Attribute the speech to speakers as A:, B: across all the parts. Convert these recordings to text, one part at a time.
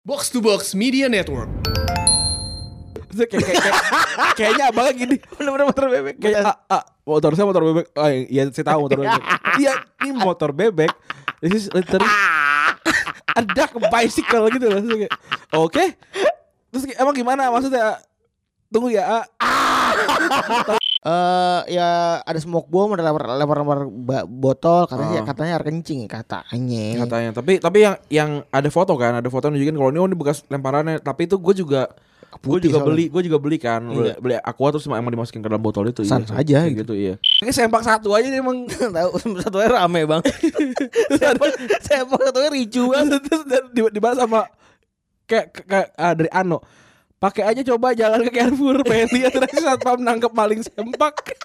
A: Box to Box Media Network.
B: Kayak, kayak, kayak, kayaknya abangnya gini
C: Bener-bener motor bebek.
B: kayak ah, ah, motor saya motor bebek. Ah iya saya tahu motor bebek. Iya ini motor bebek. This is literally ada ke bicycle gitu loh. Oke. Terus emang gimana? Maksudnya tunggu ya ah.
C: Eh ya ada smoke bomb, ada lempar lempar, lempar ba- botol katanya
B: Oh.
C: katanya air kencing katanya.
B: katanya tapi tapi yang yang ada foto kan ada foto nunjukin kalau ini oh ini bekas lemparannya tapi itu gue juga gue juga
C: soalnya.
B: beli gue juga beli kan beli,
C: Iya.
B: beli aqua terus emang dimasukin ke dalam botol itu
C: San
B: iya,
C: aja
B: Kayak gitu iya ini sempak satu aja nih emang
C: Tahu satu air rame bang. Siapa siapa satu air ricu banget.
B: terus di, dibahas sama kayak kayak ah, dari Ano pakai aja coba jalan ke Carrefour pengen lihat terus satpam nangkep maling sempak.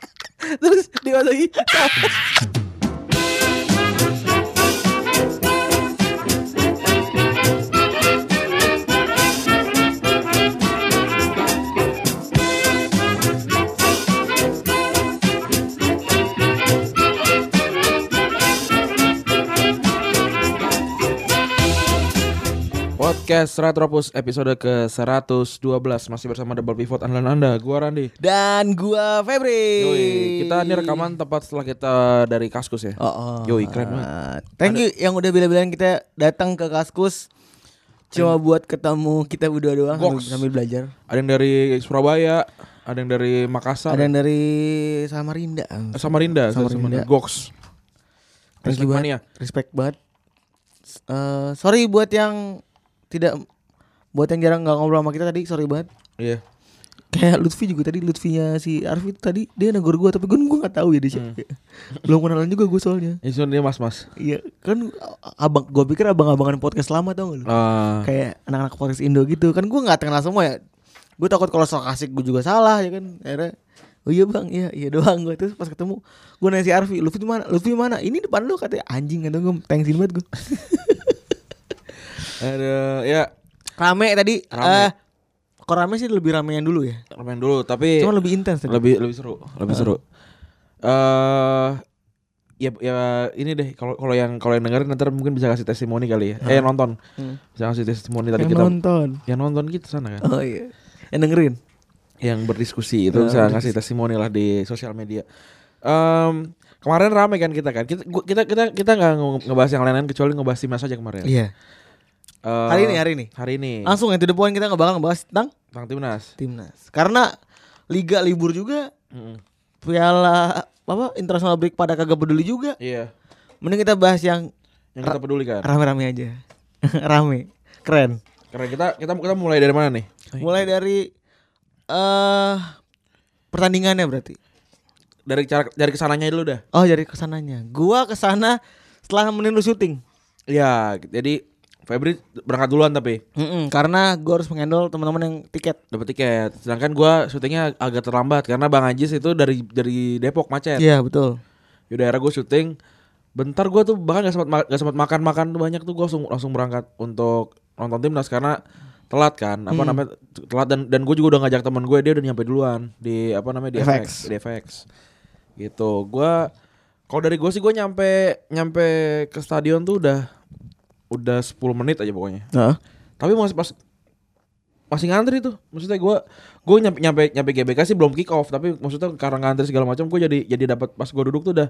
B: Terus dia lagi Podcast Retropus episode ke 112 masih bersama Double Pivot andalan Anda gua Randi
C: Dan gua Febri.
B: Yoi, kita ini rekaman tepat setelah kita dari Kaskus ya.
C: Oh, oh.
B: Yoi, keren banget.
C: Thank you yang udah bilang-bilang kita datang ke Kaskus cuma buat ketemu kita berdua doang sambil, sambil belajar.
B: Ada yang dari Surabaya, ada yang dari Makassar,
C: Ada yang dari Samarinda.
B: eh, Samarinda,
C: Samarinda.
B: Goks.
C: Thank you
B: Respect
C: banget. Respect banget. Eh, sorry buat yang tidak buat yang jarang nggak ngobrol sama kita tadi, sorry banget.
B: Iya.
C: Kayak Lutfi juga tadi Lutfinya si Arfi itu tadi dia negor gua tapi gue gua nggak tahu ya dia siapa. Belum kenalan juga gue soalnya.
B: Itu dia mas-mas.
C: Iya kan abang gua pikir abang-abangan podcast lama tau gak lu?
B: Ah,
C: Kayak anak-anak podcast Indo gitu kan gua nggak kenal semua ya. Gue takut kalau sok asik gue juga salah ya kan. Akhirnya Oh iya bang, iya iya doang gue terus pas ketemu gue nanya si Arfi, Lutfi mana? Lutfi mana? Ini depan lu katanya anjing kata gue, thanksin banget gue.
B: ada ya
C: Rame tadi,
B: Rame.
C: eh kok rame sih lebih rame yang dulu ya?
B: main dulu tapi
C: Cuma lebih intens tadi.
B: lebih lebih seru, lebih seru. Eh ya ya ini deh kalau kalau yang kalau yang dengerin nanti mungkin bisa kasih testimoni kali ya. Eh nonton.
C: Hmm.
B: Bisa kasih testimoni tadi
C: Yang
B: kita
C: nonton.
B: yang nonton kita sana kan.
C: Oh iya. Yang dengerin.
B: yang berdiskusi itu bisa
C: berdiskusi.
B: ngasih testimoni lah di sosial media. Em, kemarin rame kan kita kan. Kita gua- kita kita kita nggak nge- ngebahas yang lain-lain kecuali ngebahas timnas aja kemarin.
C: Iya.
B: Eh,
C: Hari ini hari ini.
B: Hari ini.
C: Langsung yang to the point kita nggak bakal ngebahas tentang
B: tentang timnas.
C: timnas. Karena liga libur juga,
B: Mm-mm.
C: piala apa internasional break pada kagak peduli juga.
B: Iya.
C: Mending kita bahas yang
B: Yang kita peduli kan.
C: rame-rame aja. Rame. Keren.
B: Karena kita kita kita mulai dari mana nih?
C: Mulai dari eh pertandingannya berarti.
B: Dari cara dari ke sananya dulu dah.
C: Oh, dari ke sananya. Gua ke sana setelah lu syuting.
B: Iya, jadi Febri berangkat duluan tapi
C: Mm-mm, karena gua harus mengendol teman-teman yang tiket.
B: dapat tiket. Sedangkan gua syutingnya agak terlambat karena Bang Ajis itu dari dari Depok macet.
C: Iya, betul.
B: Yaudah akhirnya gue syuting Bentar gue tuh bahkan gak sempat ma- gak sempat makan-makan tuh banyak tuh gue langsung langsung berangkat untuk nonton timnas karena telat kan apa
C: Hmm.
B: namanya telat dan dan gue juga udah ngajak teman gue dia udah nyampe duluan di apa namanya di
C: FX.
B: FX, di FX gitu gue kalau dari gue sih gue nyampe nyampe ke stadion tuh udah udah 10 menit aja pokoknya.
C: Heeh.
B: tapi masih pas masih ngantri tuh. Maksudnya gue gue nyampe nyampe nyampe GBK sih belum kick off. Tapi maksudnya karena ngantri segala macam gue jadi jadi dapat pas gue duduk tuh udah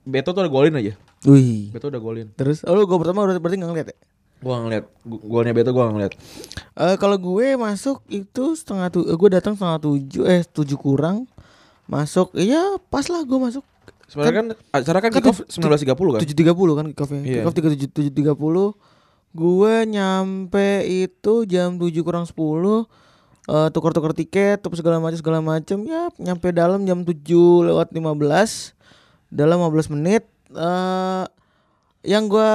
B: Beto tuh udah golin aja.
C: Wih.
B: Beto udah golin.
C: Terus oh lu gua pertama udah berarti nggak ngeliat ya?
B: Gua ngeliat. Golnya Beto gua ngeliat.
C: Eh kalau gue masuk itu setengah tuh, gue datang setengah tujuh, eh tujuh kurang, masuk, iya pas lah gue masuk
B: Sebenarnya kan, acara kan
C: kan
B: kick off
C: tu-
B: 19.30 kan
C: tujuh tiga puluh kan kick offnya,
B: Iya.
C: kick off tiga tujuh tujuh tiga puluh, gue nyampe itu jam tujuh kurang sepuluh, eh tukar-tukar tiket, terus segala macam segala macam, ya nyampe dalam jam tujuh lewat lima belas, dalam 15 menit, eh yang gue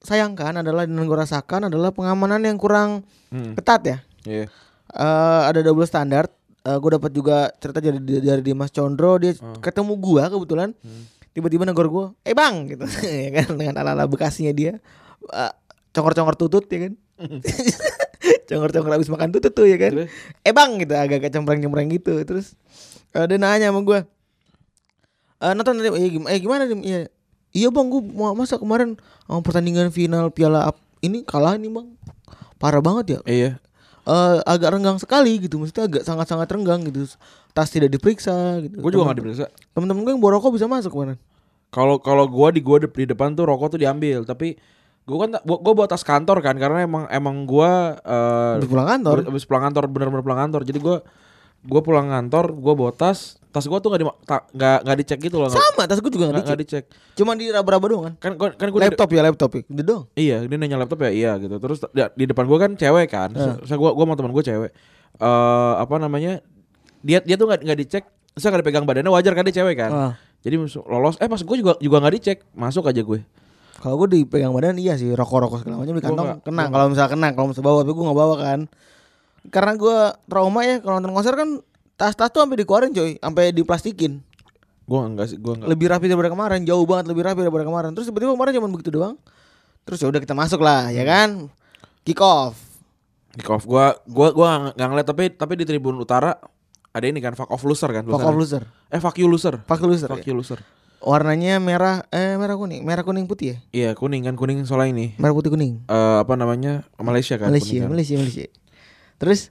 C: sayangkan adalah dan gue rasakan adalah pengamanan yang kurang
B: Hmm,
C: ketat ya.
B: Iya
C: eh ada double standar. Eh gue dapat juga cerita dari dari Dimas Condro dia
B: Hmm.
C: ketemu gua kebetulan.
B: Hmm.
C: Tiba-tiba negor gua, "Eh, Bang." gitu. ya kan dengan ala-ala bekasinya dia. Eh, congor-congor tutut ya kan. congor-congor habis makan tutut tuh ya kan.
B: Terus?
C: Eh, Bang gitu agak-agak cempreng-cempreng gitu. Terus eh, dia nanya sama gua. Eh nonton tadi eh, gimana, eh, gimana Dim? Iya. Iya bang, gue mau masa kemarin sama pertandingan final Piala ini kalah nih bang. parah banget ya.
B: Iya.
C: Eh, agak renggang sekali gitu, maksudnya agak sangat-sangat renggang gitu. Tas tidak diperiksa gitu.
B: Gue juga nggak diperiksa.
C: Temen-temen gue yang bawa rokok bisa masuk kemarin.
B: Kalau kalau gua di gua de- di depan tuh rokok tuh diambil, tapi gua kan gua bawa tas kantor kan karena emang emang gua eh
C: Di pulang kantor.
B: Habis pulang kantor bener-bener pulang kantor. Jadi gua gua pulang kantor, gua bawa tas, tas gua tuh nggak di nggak nggak dicek gitu loh.
C: Sama, tas gue juga
B: Nggak
C: nggak
B: nggak
C: dicek.
B: dicek.
C: Cuma di raba-raba doang kan.
B: Kan gua kan di-
C: Laptop ya, laptop ya. Dong.
B: Iya, dia nanya laptop ya iya gitu. Terus di, di depan gua kan cewek kan.
C: Eh.
B: Saya gua gua sama teman gua cewek. Eh apa namanya? Dia dia tuh nggak nggak dicek. Saya nggak dipegang badannya wajar kan dia cewek kan.
C: Ah.
B: Jadi lolos. Eh pas gua juga juga nggak dicek, masuk aja gue.
C: Kalau gue dipegang badan iya sih rokok-rokok segala macam di kantong kena kalau misalnya kena kalau misalnya bawa tapi gue nggak bawa kan karena gue trauma ya kalau nonton konser kan tas-tas tuh sampai dikeluarin coy sampai diplastikin
B: Gua enggak sih, gua enggak.
C: lebih rapi daripada kemarin jauh banget lebih rapi daripada kemarin terus tiba-tiba kemarin cuma begitu doang terus ya udah kita masuk lah ya kan kick off
B: Kick off gua gua gua nggak- ngeliat tapi tapi di tribun utara ada ini kan fuck off loser kan
C: fuck off loser
B: Eh fuck you loser.
C: fuck loser
B: Fuck
C: ya.
B: you loser.
C: warnanya merah eh merah kuning merah kuning putih ya
B: Iya, kuning kan kuning soalnya ini.
C: merah putih kuning
B: Eh apa namanya? Malaysia kan.
C: Malaysia
B: kuning kan.
C: Malaysia Malaysia terus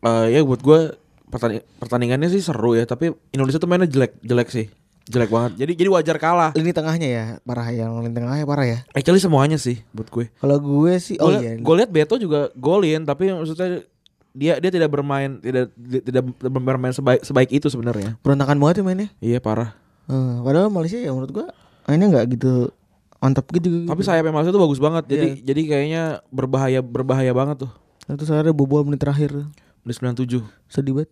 B: Eh, ya buat gua pertanding- pertandingannya sih seru ya, tapi Indonesia tuh mainnya jelek, jelek sih. Jelek banget. Jadi jadi wajar kalah.
C: lini tengahnya ya parah yang lini tengahnya parah ya
B: Actually semuanya sih buat gue.
C: Kalau gue sih oh
B: Gue
C: iya.
B: gue lihat Beto juga golin tapi maksudnya dia dia tidak bermain tidak tidak bermain sebaik sebaik itu sebenarnya.
C: Berantakan banget ya mainnya.
B: Iya parah.
C: Eh, padahal Malaysia ya menurut gua mainnya nggak gitu mantap gitu.
B: Tapi sayapnya Malaysia tuh bagus banget. Jadi
C: Iya.
B: jadi kayaknya berbahaya berbahaya banget tuh.
C: Itu saya ada bobol menit terakhir.
B: Di 97.
C: Sedih banget.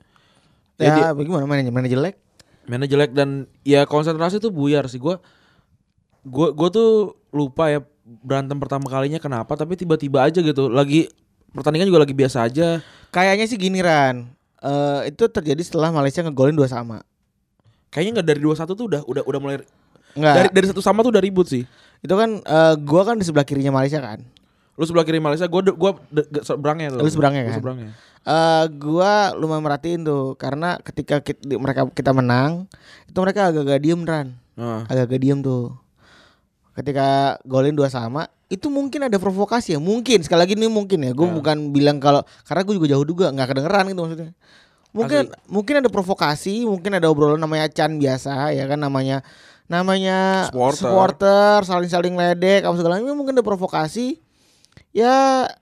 B: Ya,
C: Ya, bagaimana mainnya? Mainnya jelek.
B: Mainnya jelek dan ya konsentrasi tuh buyar sih gua. Gua gua tuh lupa ya berantem pertama kalinya kenapa tapi tiba-tiba aja gitu. Lagi pertandingan juga lagi biasa aja.
C: Kayaknya sih gini Ran. Eh, itu terjadi setelah Malaysia ngegolin dua sama.
B: Kayaknya nggak dari 21 tuh udah udah udah mulai
C: Enggak.
B: dari dari satu sama tuh udah ribut sih.
C: Itu kan eh, gua kan di sebelah kirinya Malaysia kan.
B: Lu sebelah kiri Malaysia, gua de- gua seberangnya tuh.
C: Lu seberangnya kan?
B: seberangnya.
C: Eh gua lumayan merhatiin tuh karena ketika kit- di- mereka kita menang, itu mereka agak-agak diem Ran.
B: Nah,
C: agak-agak diem tuh. Ketika golin dua sama, itu mungkin ada provokasi ya, mungkin sekali lagi ini mungkin ya. Gue
B: Ya.
C: bukan bilang kalau karena gue juga jauh juga nggak kedengeran gitu maksudnya. Mungkin mungkin ada provokasi, mungkin ada obrolan namanya Chan biasa ya kan namanya namanya
B: Supporter.
C: supporter saling-saling ledek apa segala macam mungkin ada provokasi. Ya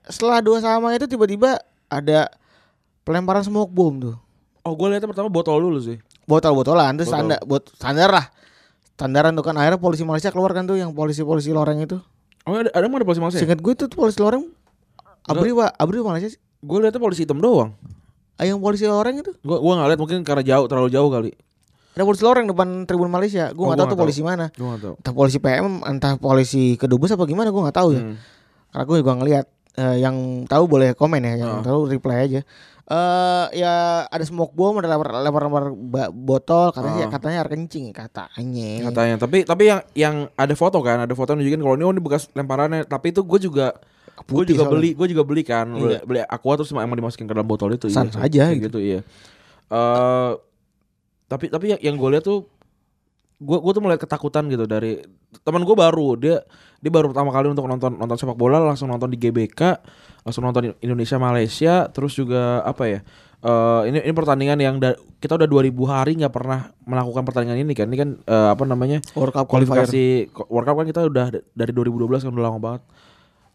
C: setelah dua sama itu tiba-tiba ada pelemparan smoke bomb tuh.
B: Oh, gue lihatnya pertama botol dulu sih.
C: botol-botolan terus
B: Botol.
C: standar bot standar lah standaran tuh kan akhirnya polisi Malaysia keluar kan tuh yang polisi-polisi loreng itu
B: Oh, ada ada emang ada polisi Malaysia?
C: singkat gue tuh polisi loreng abri wa abri Malaysia sih
B: Gue lihatnya polisi hitam doang.
C: ah, yang polisi loreng itu
B: Gua gua nggak lihat mungkin karena jauh terlalu jauh kali.
C: ada polisi loreng depan tribun Malaysia gue
B: Oh,
C: nggak tahu
B: gua
C: tuh polisi mana
B: Gua nggak tahu.
C: entah polisi PM entah polisi kedubes apa gimana gue nggak tahu ya
B: Hmm.
C: Karena gue juga ngelihat Eh, yang tahu boleh komen ya yang
B: Oh.
C: tahu reply aja eh ya ada smoke bomb ada lempar lempar, botol katanya
B: Oh.
C: katanya air kencing katanya
B: Katanya. Tapi tapi yang yang ada foto kan, ada foto nunjukin kalau ini oh ini bekas lemparannya. Tapi itu gue juga gue juga
C: soalnya.
B: beli, gue juga beli kan, beli,
C: Iya.
B: beli aqua terus emang dimasukin ke dalam botol itu.
C: Sans
B: iya,
C: aja
B: kayak gitu. iya. Eh tapi tapi yang, yang gue lihat tuh gue gue tuh melihat ketakutan gitu dari teman gue baru dia dia baru pertama kali untuk nonton nonton sepak bola langsung nonton di GBK langsung nonton Indonesia Malaysia terus juga apa ya eh ini ini pertandingan yang da- kita udah 2000 hari nggak pernah melakukan pertandingan ini kan ini kan eh, apa namanya
C: World Cup qualifier.
B: kualifikasi ko- World Cup kan kita udah dari 2012 kan udah lama banget.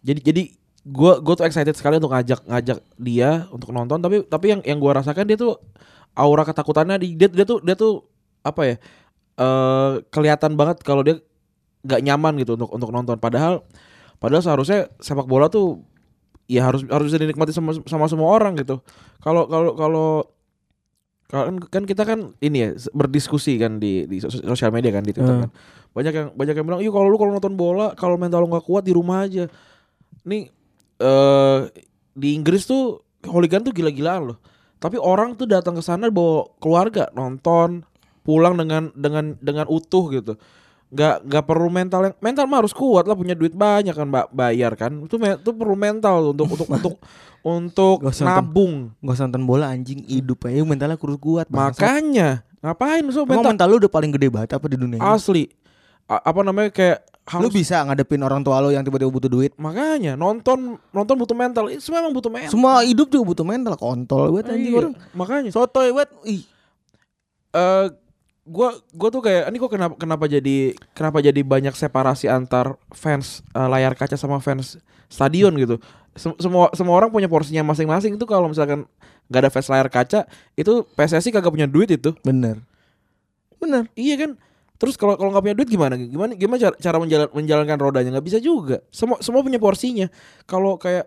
B: Jadi jadi gue gue tuh excited sekali untuk ngajak ngajak dia untuk nonton tapi tapi yang yang gue rasakan dia tuh aura ketakutannya di dia, dia tuh dia tuh apa ya eh kelihatan banget kalau dia nggak nyaman gitu untuk untuk nonton. Padahal padahal seharusnya sepak bola tuh ya harus harus bisa dinikmati sama sama semua orang gitu. Kalau kalau kalau kan kan kita kan ini ya berdiskusi kan di di sos- sosial media kan di Twitter
C: Hmm.
B: kan. Banyak yang banyak yang bilang iya kalau lu kalau nonton bola kalau mental lu nggak kuat di rumah aja. Nih eh di Inggris tuh hooligan tuh gila-gilaan loh. Tapi orang tuh datang ke sana bawa keluarga nonton pulang dengan dengan dengan utuh gitu nggak nggak perlu mental yang mental mah harus kuat lah punya duit banyak kan mbak bayar kan itu itu perlu mental untuk untuk untuk untuk
C: Gak
B: nabung
C: Gak usah nonton bola anjing hidup aja mentalnya kurus kuat bangsat.
B: makanya ngapain so mental
C: mental lu udah paling gede banget apa di dunia ini?
B: asli A- apa namanya kayak
C: Lu
B: harus
C: bisa ngadepin orang tua lu yang tiba-tiba butuh duit.
B: makanya nonton nonton butuh mental. Itu semua emang butuh mental.
C: Semua hidup juga butuh mental kontol buat anjing
B: Iya,
C: orang.
B: Makanya
C: Sotoy buat ih.
B: eh gua gua tuh kayak ini kok kenapa kenapa jadi kenapa jadi banyak separasi antar fans eh, layar kaca sama fans stadion gitu. Sem- semua semua orang punya porsinya masing-masing itu kalau misalkan nggak ada fans layar kaca itu PSSI kagak punya duit itu.
C: Bener. Bener.
B: Iya kan? Terus kalau kalau nggak punya duit gimana? Gimana gimana cara, cara menjalan, menjalankan rodanya? nggak bisa juga. Semua semua punya porsinya. Kalau kayak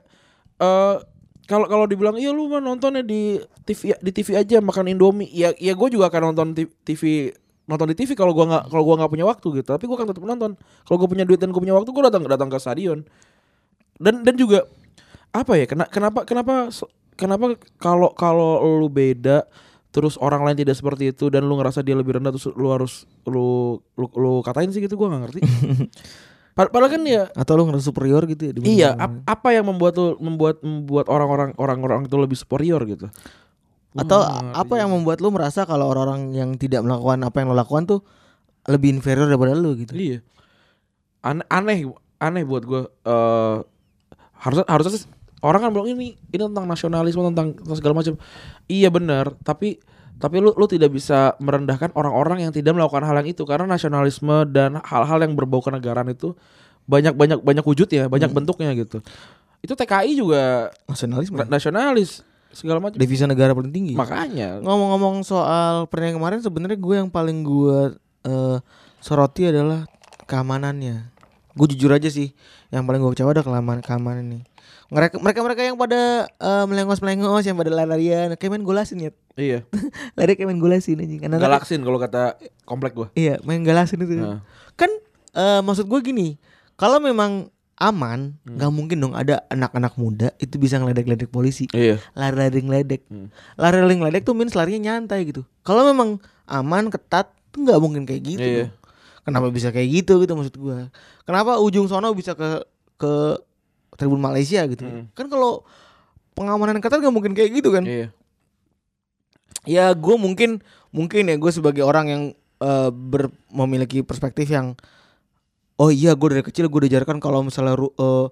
B: eh kalau kalau dibilang iya lu mah nontonnya di TV di TV aja makan Indomie. Ya ya gue juga akan nonton TV nonton di TV kalau gua nggak kalau gua nggak punya waktu gitu. Tapi gua akan tetap nonton. Kalau gue punya duit dan gue punya waktu, gue datang datang ke stadion. Dan dan juga apa ya? Kena, kenapa kenapa kenapa kalau kalau lu beda terus orang lain tidak seperti itu dan lu ngerasa dia lebih rendah terus lu harus lu lu, lu katain sih gitu gua nggak ngerti. Pad- Padahal kan ya
C: Atau lu ngerasa superior gitu ya
B: iya ap- apa yang membuat lu membuat membuat orang-orang orang-orang itu lebih superior gitu. Gua
C: Atau
B: ngerti
C: apa yang membuat lu merasa kalau orang-orang yang tidak melakukan apa yang lo lakukan tuh lebih inferior daripada lu gitu.
B: Iya. Aneh aneh, aneh buat gue eh harusnya harusnya sih orang kan bilang ini ini tentang nasionalisme tentang, tentang segala macam. Iya benar, tapi tapi lu lu tidak bisa merendahkan orang-orang yang tidak melakukan hal yang itu karena nasionalisme dan hal-hal yang berbau kenegaraan itu banyak banyak banyak wujud ya, banyak bentuknya gitu. Itu TKI juga
C: Nasionalisme.
B: na- nasionalis segala macam.
C: Devisa negara paling tinggi.
B: Makanya
C: Ngomong-ngomong soal pertandingan kemarin sebenarnya gue yang paling gue eh, soroti adalah keamanannya. Gue jujur aja sih, yang paling gue kecewa ada keamanan keamanan nih. Mereka mereka mereka yang pada eh, melengos melengos, yang pada lari-larian, kayak main golasin ya.
B: Iya,
C: Lari kayak main golasin anjing. Anak-anak-
B: galaksin kalau kata komplek gua.
C: Iya, main galasin itu.
B: Nah.
C: Kan eh, maksud gue gini, kalau memang aman, nggak mungkin dong ada anak-anak muda itu bisa ngeledek-ledek polisi.
B: Iya.
C: Lari-lari ngeledek.
B: Hmm.
C: Lari-lari ngeledek tuh means larinya nyantai gitu. Kalau memang aman, ketat, nggak mungkin kayak gitu.
B: Iya.
C: dong. Kenapa bisa kayak gitu gitu maksud gua. Kenapa ujung sono bisa ke ke Tribun Malaysia gitu.
B: Hmm.
C: Kan kalau pengamanan ketat nggak mungkin kayak gitu kan.
B: Iya.
C: Ya gue mungkin mungkin ya gue sebagai orang yang eh, ber, memiliki perspektif yang oh iya gue dari kecil gue diajarkan kalau misalnya eh,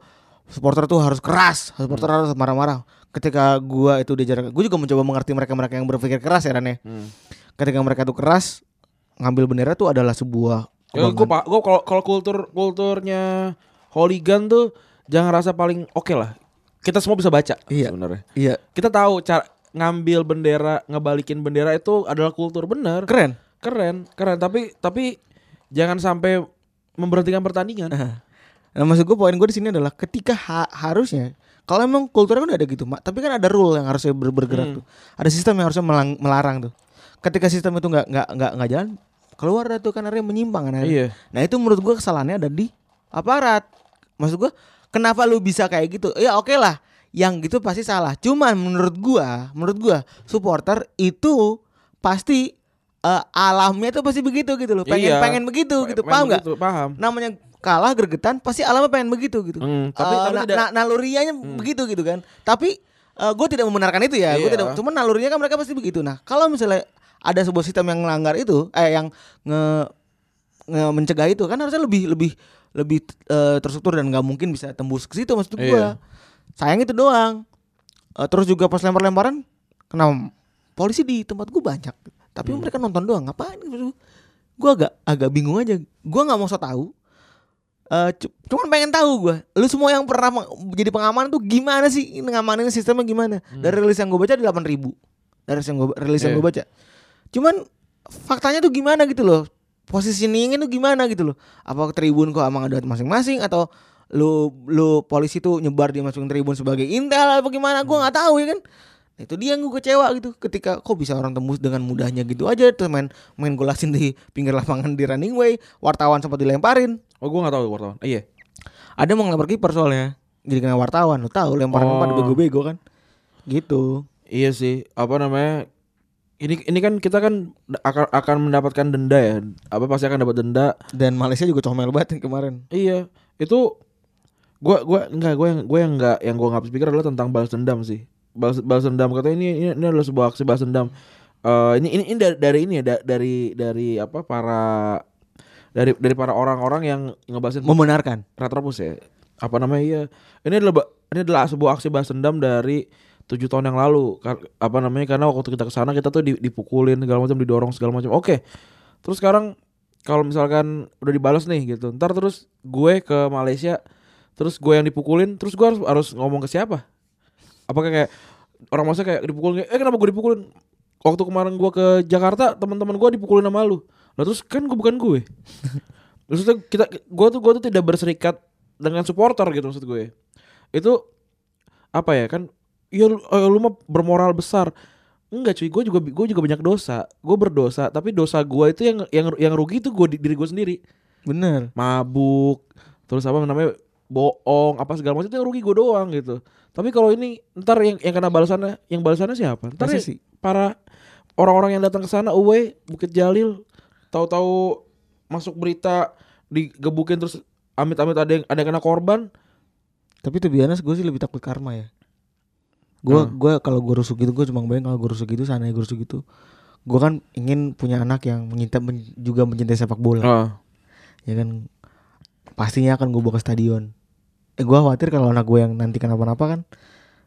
C: supporter tuh harus keras, supporter
B: Hmm.
C: harus marah-marah. Ketika gue itu diajarkan, gue juga mencoba mengerti mereka-mereka yang berpikir keras ya Ran ya.
B: Hmm.
C: Ketika mereka tuh keras, ngambil bendera tuh adalah sebuah
B: Ya, gue kalau kalau kultur kulturnya hooligan tuh jangan rasa paling oke lah. Kita semua bisa baca
C: Iya.
B: sebenarnya.
C: Iya,
B: Kita tahu cara ngambil bendera, ngebalikin bendera itu adalah kultur bener.
C: keren.
B: Keren, keren. Tapi tapi jangan sampai memberhentikan pertandingan.
C: Nah maksud gue poin gue di sini adalah ketika ha- harusnya kalau emang kulturnya kan udah ada gitu, Mak. tapi kan ada rule yang harusnya ber- bergerak
B: Hmm.
C: tuh. Ada sistem yang harusnya melang- melarang tuh. Ketika sistem itu nggak nggak nggak nggak jalan, keluar dah tuh kan akhirnya menyimpang kan. akhirnya.
B: Iya.
C: Nah itu menurut gue kesalahannya ada di aparat. Maksud gue kenapa lu bisa kayak gitu? Ya oke lah, yang gitu pasti salah. Cuman menurut gua, menurut gua supporter itu pasti eh, alamnya tuh pasti begitu gitu loh. Pengen
B: Iya.
C: pengen begitu gitu. Paham nggak?
B: Paham.
C: namanya kalah gregetan pasti alamnya pengen begitu gitu.
B: Hmm, tapi-
C: Eh,
B: tapi
C: na-
B: tidak-
C: na- nalurianya begitu gitu kan. Tapi gue tidak membenarkan itu ya. Gue
B: Iya.
C: tidak. Cuman nalurinya kan mereka pasti begitu. Nah kalau misalnya ada sebuah sistem yang melanggar itu, eh yang nge, nge mencegah itu kan harusnya lebih lebih lebih eh, terstruktur dan nggak mungkin bisa tembus ke situ maksud gue.
B: Iya.
C: Sayang itu doang. Eh, terus juga pas lempar-lemparan, kenapa polisi di tempat gue banyak, tapi
B: Hmm.
C: mereka nonton doang. Ngapain? Gue agak agak bingung aja. Gue nggak mau so tahu. Eh, cu- cuman pengen tahu gue, lu semua yang pernah jadi pengamanan tuh gimana sih ngamanin sistemnya gimana? Dari rilis yang gue baca di 8000 ribu, dari yang gue rilis yang
B: Hmm. Iya.
C: gue baca. Cuman faktanya tuh gimana gitu loh? Positioningnya tuh gimana gitu loh? Apa tribun kok emang ada masing-masing atau lu lu polisi tuh nyebar di masing tribun sebagai intel apa gimana? Gue nggak tahu ya kan. Nah, itu dia yang gue kecewa gitu ketika kok bisa orang tembus dengan mudahnya gitu aja tuh main main golasin di pinggir lapangan di running way wartawan sempat dilemparin
B: Oh, gue gak tahu wartawan. Iya.
C: ada mau ngelempar kiper soalnya jadi kena wartawan lo tahu lemparan
B: Oh.
C: pada bego-bego kan gitu
B: Iya sih, apa namanya? Ini ini kan kita kan akan akan mendapatkan denda ya. Apa pasti akan dapat denda.
C: dan Malaysia juga comel banget kemarin
B: Iya, itu gua gua enggak gua yang gua yang enggak yang gua nggak pikir adalah tentang balas dendam sih. Balas balas dendam katanya ini ini, ini adalah sebuah aksi balas dendam. Eh ini, ini ini dari, dari ini ya da- dari dari apa para dari dari para orang-orang yang ngebahasin
C: Membenarkan.
B: Retropus ya. Apa namanya iya. Ini adalah ini adalah sebuah aksi balas dendam dari tujuh tahun yang lalu. Apa namanya? Karena waktu kita ke sana kita tuh di- dipukulin segala macam, didorong segala macam. Oke. Terus sekarang kalau misalkan udah dibalas nih gitu. Ntar terus gue ke Malaysia, terus gue yang dipukulin, terus gue harus harus ngomong ke siapa? Apakah kayak orang masa kayak dipukulin kayak, eh kenapa gue dipukulin? Waktu kemarin gue ke Jakarta, teman-teman gue dipukulin sama lu. Lah terus kan gue bukan gue. Maksudnya kita gue tuh gue tuh tidak berserikat dengan supporter gitu maksud gue. Itu apa ya kan? Ya lu, eh, lu mah bermoral besar. Enggak cuy, gue juga gue juga banyak dosa. Gue berdosa, tapi dosa gue itu yang yang yang rugi itu gue diri gue sendiri.
C: Bener.
B: Mabuk, terus apa namanya? Bohong apa segala macam itu yang rugi gue doang gitu. Tapi kalau ini ntar yang yang kena balasannya, yang balasannya siapa? Ntar ya
C: sih?
B: para orang-orang yang datang ke sana, away Bukit Jalil, tahu-tahu masuk berita digebukin terus amit-amit ada yang ada yang kena korban.
C: Tapi tuh biasanya gue sih lebih takut karma ya. Gue
B: Hmm.
C: gua kalau gue rusuk gitu gue cuma bayang kalau gue rusuk gitu sana gue rusuk gitu. Gue kan ingin punya anak yang menyinta, men- juga mencintai sepak bola.
B: Ah.
C: Ya kan pastinya akan gue bawa ke stadion. Eh gue khawatir kalau anak gue yang nanti kenapa-napa kan.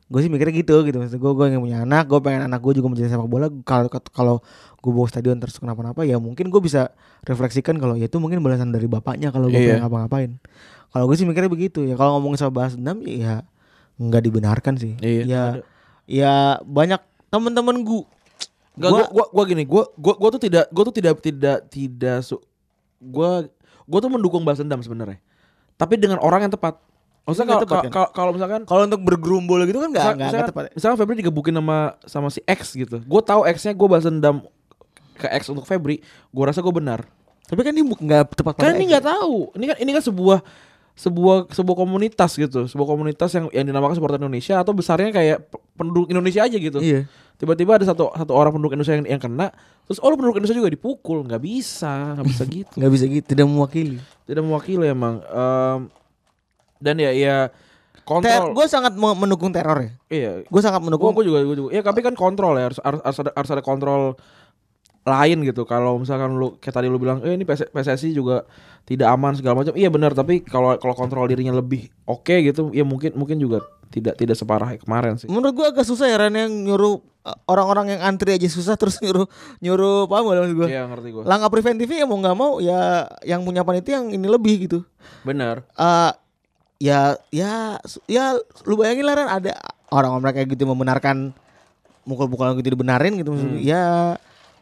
C: Gue sih mikirnya gitu gitu. Maksud gue gue yang punya anak, gue pengen anak gue juga mencintai sepak bola. Kalau kalau gue bawa stadion terus kenapa-napa ya mungkin gue bisa refleksikan kalau ya itu mungkin balasan dari bapaknya kalau gue
B: Iya.
C: pengen ngapa-ngapain. Kalau gue sih mikirnya begitu ya. Kalau ngomongin soal bahas dendam ya nggak dibenarkan sih.
B: Iya,
C: Ya
B: ada.
C: ya banyak temen-temen gue.
B: Gak, gua, gua, gua gini, gua, gua, gua tuh tidak, gua tuh tidak, tidak, tidak, su, gua, gua tuh mendukung balas dendam sebenarnya. Tapi dengan orang yang tepat. Maksudnya kalau,
C: kan?
B: kalau, kalau misalkan,
C: kalau untuk bergerumbul gitu kan nggak nggak tepat. ya.
B: misalkan Febri digebukin sama, sama si X gitu. Gua tahu X-nya gua balas dendam ke X untuk Febri. Gua rasa gua benar.
C: Tapi kan ini nggak tepat pada
B: Kan ini nggak tahu. Ini kan, ini kan sebuah, sebuah, sebuah komunitas gitu. Sebuah komunitas yang, yang dinamakan supporter Indonesia atau besarnya kayak pe- penduduk Indonesia aja gitu.
C: Iya.
B: tiba-tiba ada satu satu orang penduduk Indonesia yang, yang kena terus oh lu penduduk Indonesia juga dipukul nggak bisa nggak bisa gitu
C: nggak bisa gitu tidak mewakili
B: tidak mewakili emang Em, dan ya ya kontrol.
C: gue sangat me- mendukung teror ya.
B: Iya.
C: Gue sangat mendukung.
B: Gua juga gua juga. Ya tapi kan kontrol ya harus harus, harus ada harus ada kontrol lain gitu. Kalau misalkan lu kayak tadi lu bilang eh ini PS PSSI juga tidak aman segala macam. Iya benar tapi kalau kalau kontrol dirinya lebih oke gitu ya mungkin mungkin juga tidak tidak separah kemarin sih.
C: Menurut gue agak susah ya Ran yang nyuruh uh, orang-orang yang antri aja susah terus nyuruh nyuruh paham gak maksud gue
B: iya ngerti gua.
C: Langkah preventifnya ya mau nggak mau ya yang punya panitia yang ini lebih gitu.
B: Benar
C: eh ya ya ya lu bayangin lah Ran ada orang-orang kayak gitu membenarkan mukul-mukulan gitu dibenarin gitu maksudnya. ya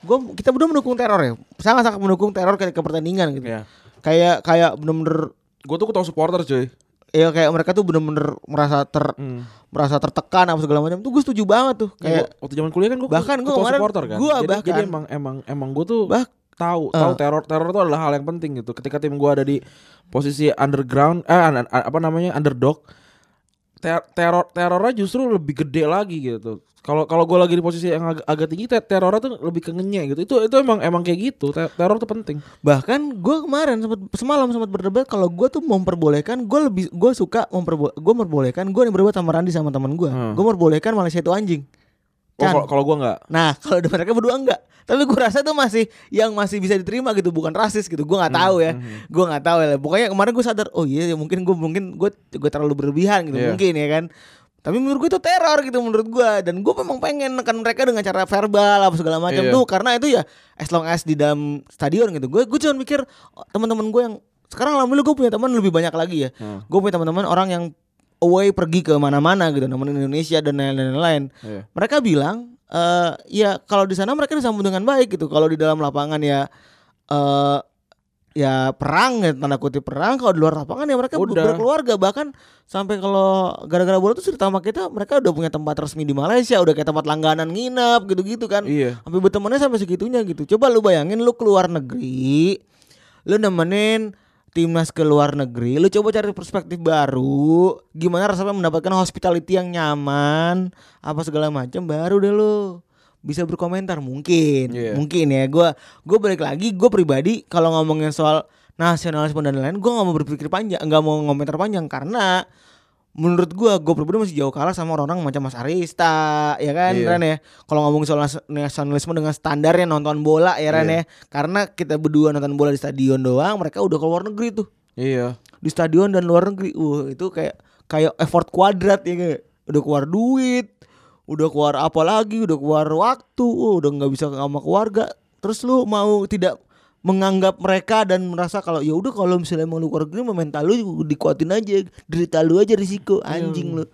C: gue kita berdua mendukung teror ya sangat sangat mendukung teror ketika pertandingan gitu
B: ya
C: kayak kayak bener-bener
B: gue tuh ketemu supporter cuy
C: ya kayak mereka tuh bener-bener merasa ter
B: Hmm.
C: merasa tertekan apa segala macam tuh gue setuju banget tuh
B: Ya,
C: kayak
B: gua- waktu zaman kuliah kan gue
C: bahkan gua kemarin-
B: supporter kan.
C: gua
B: jadi,
C: bahkan-
B: jadi emang emang emang gue tuh
C: bah
B: tahu
C: Eh.
B: tahu teror teror itu adalah hal yang penting gitu. Ketika tim gue ada di posisi underground eh an- an- apa namanya underdog ter- teror terornya justru lebih gede lagi gitu. Kalau kalau gue lagi di posisi yang agak, agak tinggi ter- terornya tuh lebih kengenye gitu. Itu itu emang emang kayak gitu. Ter- teror tuh penting.
C: bahkan gue kemarin sempat semalam sempat berdebat kalau gue tuh memperbolehkan gue lebih gue suka memperbo gue memperbolehkan gue nih berdebat sama Randi sama teman gue
B: Hmm.
C: gue memperbolehkan Malaysia itu anjing
B: Oh,
C: Kan?
B: kalau kalau gue nggak.
C: Nah kalau mereka berdua enggak Tapi gue rasa tuh masih Yang masih bisa diterima gitu Bukan rasis gitu. Gue nggak tahu ya. Gue nggak tahu ya. Pokoknya kemarin gue sadar Oh iya ya mungkin gue mungkin gue gue terlalu berlebihan gitu.
B: Iya.
C: Mungkin ya kan. Tapi menurut gue itu teror gitu menurut gue Dan gue memang pengen nekan mereka dengan cara verbal apa segala macam
B: Iya.
C: tuh. Karena itu ya As long as di dalam stadion gitu. Gue gue cuma mikir oh, Teman-teman gue yang Sekarang alhamdulillah gue punya teman lebih banyak lagi ya.
B: Hmm.
C: Gue punya teman-teman orang yang Away pergi ke mana-mana gitu Nemenin Indonesia dan lain-lain
B: Iya.
C: mereka bilang eh ya kalau di sana mereka disambut dengan baik gitu. Kalau di dalam lapangan ya eh ya perang ya tanda kutip perang. Kalau di luar lapangan ya mereka
B: Udah.
C: berkeluarga. Bahkan sampai kalau gara-gara bola tuh cerita sama kita mereka udah punya tempat resmi di Malaysia. Udah kayak tempat langganan nginep gitu-gitu kan.
B: Iya.
C: sampai bertemannya sampai segitunya gitu. Coba lu bayangin lu keluar negeri lu nemenin timnas ke luar negeri lu coba cari perspektif baru. Gimana rasanya mendapatkan hospitality yang nyaman apa segala macam baru deh lu bisa berkomentar. Mungkin
B: Iya.
C: mungkin ya. Gua gue balik lagi gue pribadi kalau ngomongin soal nasionalisme dan lain-lain gue nggak mau berpikir panjang nggak mau ngomentar panjang. Karena menurut gua gue pribadi masih jauh kalah sama orang-orang macam Mas Arista ya kan
B: Iya.
C: Ran ya kalau ngomongin soal nas- nasionalisme dengan standarnya nonton bola ya Ran
B: Iya.
C: ya karena kita berdua nonton bola di stadion doang mereka udah ke luar negeri tuh
B: Iya.
C: di stadion dan luar negeri uh itu kayak kayak effort kuadrat ya kayak udah keluar duit udah keluar apa lagi udah keluar waktu uh, udah nggak bisa sama keluarga terus lu mau tidak menganggap mereka dan merasa kalau ya udah kalau misalnya mau lu keluar negeri mental lu dikuatin aja derita lu aja risiko anjing lu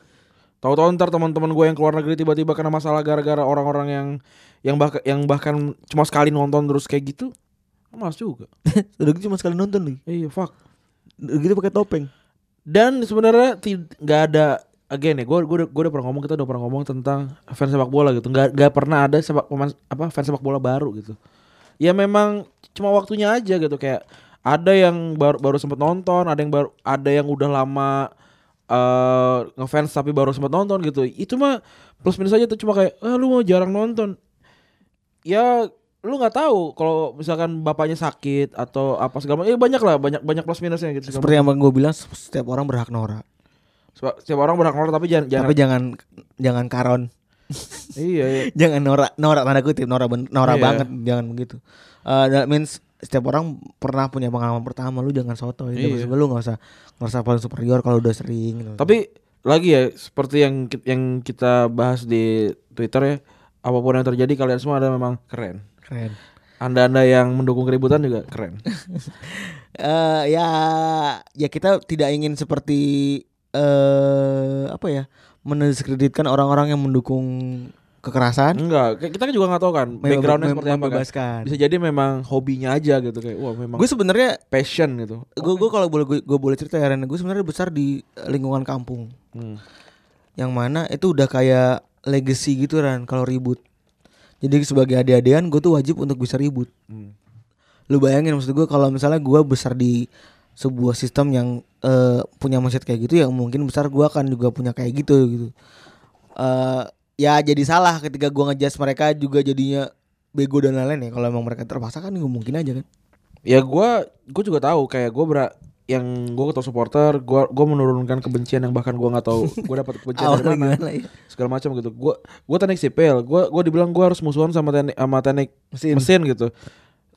B: Tahu-tahu ntar teman-teman gue yang keluar negeri tiba-tiba kena masalah gara-gara orang-orang yang yang bahkan yang bahkan cuma sekali nonton terus kayak gitu. Mas juga.
C: udah gitu cuma sekali nonton nih
B: Iya, fuck.
C: udah gitu pakai topeng
B: Dan sebenarnya nggak ada again ya, gue gue gue udah pernah ngomong kita udah pernah ngomong tentang fans sepak bola gitu. Nggak nggak pernah ada sepak pemain apa fans sepak bola baru gitu. Ya memang cuma waktunya aja gitu kayak ada yang baru baru sempat nonton, ada yang baru ada yang udah lama eh ngefans tapi baru sempat nonton gitu. Itu mah plus minus aja tuh cuma kayak ah lu mau jarang nonton. Ya lu nggak tahu kalau misalkan bapaknya sakit atau apa segala macam. Eh banyak lah, banyak banyak plus minusnya gitu.
C: seperti yang gue bilang setiap orang berhak norak
B: Setiap, setiap orang berhak norak tapi jangan jangan
C: tapi jangan jangan karon
B: iya, iya.
C: jangan norak norak tanda kutip norak norak
B: Iya.
C: banget jangan begitu Eh that means setiap orang pernah punya pengalaman pertama lu jangan soto ya
B: Iya.
C: lu nggak usah ngerasa paling superior kalau udah sering gitu.
B: Tapi lagi ya seperti yang yang kita bahas di Twitter ya, apa pun yang terjadi kalian semua ada memang keren.
C: keren
B: Anda-anda yang mendukung keributan juga keren.
C: eh ya ya kita tidak ingin seperti eh apa ya mendiskreditkan orang-orang yang mendukung kekerasan
B: Enggak, kita kan juga nggak tahu kan backgroundnya seperti apa kan. Bisa jadi memang hobinya aja gitu kayak wah memang
C: gue sebenarnya
B: passion gitu.
C: gue gue kalau boleh gue boleh cerita ya Ren gue sebenarnya besar di lingkungan kampung
B: Hmm.
C: yang mana itu udah kayak legacy gitu Ran kalau ribut jadi sebagai adik-adikan gue tuh wajib untuk bisa ribut
B: Hmm.
C: lu bayangin maksud gue kalau misalnya gue besar di sebuah sistem yang eh, punya mindset kayak gitu ya mungkin besar gue akan juga punya kayak gitu gitu eh ya jadi salah ketika gue ngejudge mereka juga jadinya bego dan lain-lain ya kalau emang mereka terpaksa kan nggak mungkin aja kan
B: Ya gua gua juga tahu kayak gua ber yang gue ketemu supporter, gua gua menurunkan kebencian yang bahkan gua nggak tahu gua dapat kebencian dari mana.
C: gimana ya
B: segala macam gitu. Gua gua teknik sipil, gua gua dibilang gua harus musuhan sama teknik sama teknik
C: Mesin.
B: mesin, gitu.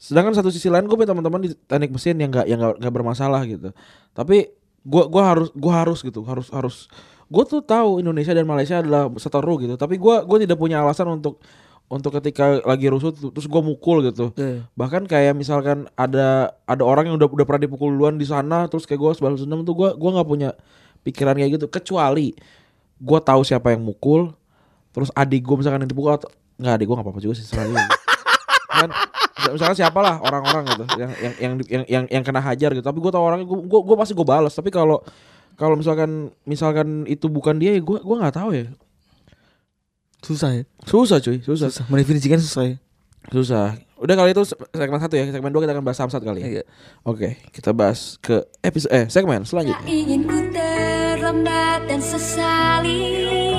B: Sedangkan satu sisi lain gue punya teman-teman di teknik mesin yang nggak yang nggak bermasalah gitu. Tapi gua gua harus gua harus gitu, harus harus gue tuh tahu Indonesia dan Malaysia adalah seteru gitu. Tapi gua gua tidak punya alasan untuk untuk ketika lagi rusuh terus gua mukul gitu.
C: Iya.
B: Bahkan kayak misalkan ada ada orang yang udah udah pernah dipukul duluan di sana terus kayak gue balas dendam tuh gua gua nggak punya pikiran kayak gitu kecuali gua tahu siapa yang mukul terus adik gue misalkan yang dipukul atau nggak adik gue nggak apa-apa juga sih serah dia. Kan misalkan siapa lah orang-orang gitu yang yang yang yang yang, yang kena hajar gitu. Tapi gue tahu orangnya gue gue pasti gue balas tapi kalau kalau misalkan misalkan itu bukan dia ya gue gue nggak tahu ya.
C: Susah ya?
B: Susah cuy susah.
C: Susah. Mendefinisikan susah ya?
B: Susah. Udah kali itu segmen satu ya? Segmen dua kita akan bahas samsat kali ya?
C: Iya.
B: Oke, kita bahas ke episode eh segmen
D: Tak
B: selanjutnya.
D: ingin ku terlambat dan sesali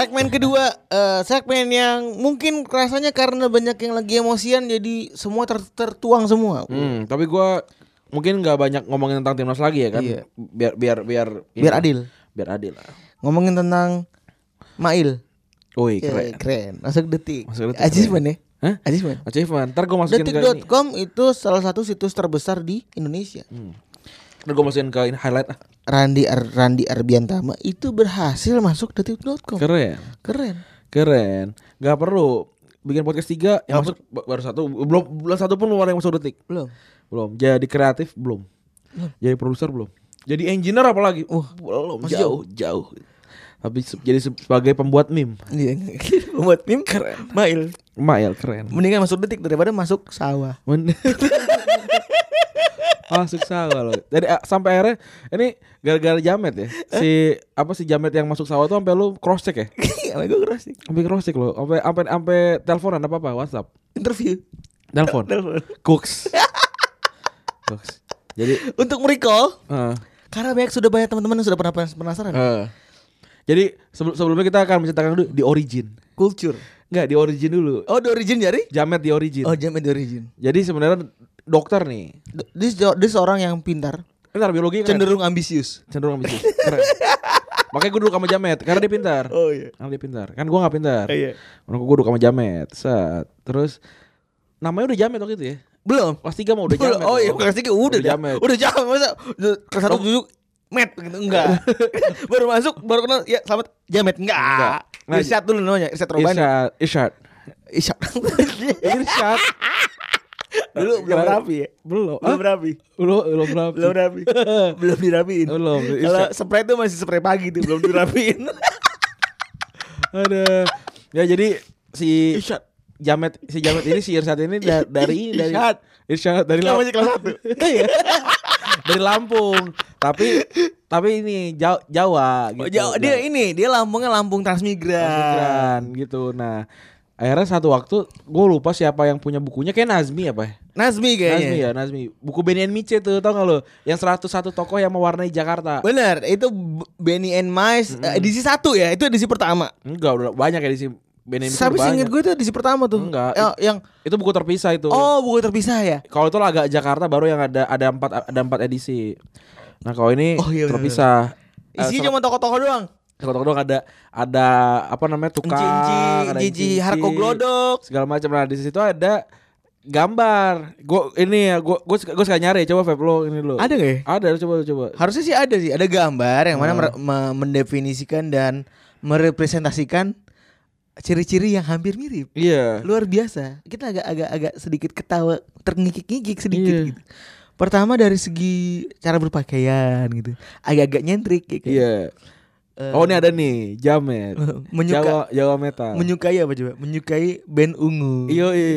C: Segmen kedua, eh, segmen yang mungkin rasanya karena banyak yang lagi emosian jadi semua ter- tertuang semua.
B: Hmm, tapi gua mungkin nggak banyak ngomongin tentang timnas lagi ya kan?
C: Iya.
B: Biar biar biar
C: Biar
B: ini,
C: adil.
B: Biar adil lah.
C: Ngomongin tentang Mail.
B: Wih,
C: Ya,
B: keren.
C: keren. Masuk detik.
B: Masuk detik,
C: Achievement ya.
B: Hah?
C: Achievement.
B: Achievement. Ntar gue masukin.
C: Detik.com itu salah satu situs terbesar di Indonesia.
B: Hmm. Ntar gue masukin ke ini highlight ah.
C: Randi Ar Randi Arbiantama itu berhasil masuk detik.com.
B: Keren.
C: Keren.
B: Keren. Gak perlu bikin podcast tiga yang masuk ba- baru satu belum belum satu pun belum ada yang masuk detik
C: Belum.
B: belum jadi kreatif belum jadi produser belum jadi engineer apalagi uh belum jauh jauh tapi se- jadi se- sebagai pembuat meme
C: Iya. Buat meme keren. Mail.
B: Mail keren
C: Mendingan masuk detik daripada masuk sawah.
B: Masuk sawah loh jadi ah, sampai akhirnya ini gara-gara jamet ya si apa si jamet yang masuk sawah tuh sampai lu cross check ya
C: Apa gue keras sih.
B: sampai cross check lo sampai sampai sampai teleponan apa apa WhatsApp
C: Interview.
B: telepon
C: Telepon.
B: cooks cooks Jadi
C: Untuk merecall
B: eh,
C: karena banyak sudah banyak teman-teman yang sudah pernah penasaran.
B: eh. Jadi sebelum sebelumnya kita akan menceritakan dulu di origin.
C: Culture.
B: Enggak, di origin dulu.
C: Oh, the origin dari?
B: Jamet di origin.
C: Oh, jamet the origin.
B: Jadi sebenarnya dokter nih.
C: This this seorang yang pintar,
B: Pintar biologi kan?
C: cenderung ambisius.
B: cenderung ambisius. Keren. Makanya gue duduk sama Jamet karena dia pintar.
C: Oh iya.
B: Karena dia pintar. Kan gue gak pintar.
C: Iya.
B: Makanya gue duduk sama Jamet. Set. Terus namanya udah Jamet waktu itu ya.
C: Belum.
B: Kelas 3 mah udah
C: Belum.
B: Jamet.
C: Oh iya, kelas tiga udah
B: Udah
C: dah.
B: jamet.
C: Udah jamet masa kelas satu duduk met gitu enggak. baru masuk baru kenal ya selamat jamet enggak.
B: Enggak. Nah,
C: Irsyad dulu namanya, Irsyad Robani.
B: Irsyad. Irsyad.
C: Irsyad. Dulu belum rapi ya.
B: Belum.
C: Belum rapi.
B: Belum, belum rapi.
C: Belum rapi. belum dirapiin.
B: Belum.
C: Kalau spray itu masih spray pagi tuh, belum dirapiin.
B: Ada. Ya jadi si
C: Irsyad.
B: Jamet si Jamet ini si Irsyad ini da- dari dari
C: Irsyad.
B: Irsyad dari
C: Kita
B: Lam-
C: masih kelas satu.
B: Iya. dari Lampung. Tapi tapi ini Jawa, Jawa gitu.
C: Oh, Jawa- dia ini, dia Lampungnya Lampung Transmigran.
B: Transmigran gitu. Nah, akhirnya satu waktu gue lupa siapa yang punya bukunya kayak Nazmi apa ya?
C: Nazmi kayaknya.
B: Nazmi ya, Nazmi. Buku Benny and Miche tuh tau gak lo? Yang 101 tokoh yang mewarnai Jakarta.
C: Bener, itu Benny and Mice eh, edisi satu ya, itu edisi pertama.
B: Enggak, udah banyak ya Miche
C: Tapi
B: banyak.
C: gue itu edisi pertama tuh.
B: Enggak.
C: Ya, yang
B: Itu buku terpisah itu.
C: oh buku terpisah ya.
B: Kalau itu agak Jakarta baru yang ada ada empat ada empat edisi. Nah kalau ini
C: Oh, iya, bener,
B: terpisah. Eh,
C: Isinya cuma tokoh-tokoh doang.
B: tokoh doang ada ada apa namanya tukang,
C: Enci-enci,
B: ada
C: Jiji, Harko Glodok.
B: segala macam. Nah di situ ada gambar. Gue ini ya gue gue gue suka nyari coba Feb lo ini lo.
C: Ada nggak ya?
B: Ada coba coba.
C: Harusnya sih ada sih, ada gambar yang mana
B: Hmm.
C: mendefinisikan dan merepresentasikan ciri-ciri yang hampir mirip.
B: Iya.
C: Luar biasa. Kita agak agak agak sedikit ketawa, terngikik-ngikik sedikit
B: Iya.
C: gitu. Pertama dari segi cara berpakaian gitu. Agak-agak nyentrik gitu.
B: Iya.
C: Eh,
B: Oh ini ada nih Jamet.
C: menyuka
B: Jawa Jawa metal.
C: menyukai apa coba? Menyukai band ungu.
B: Iya iya.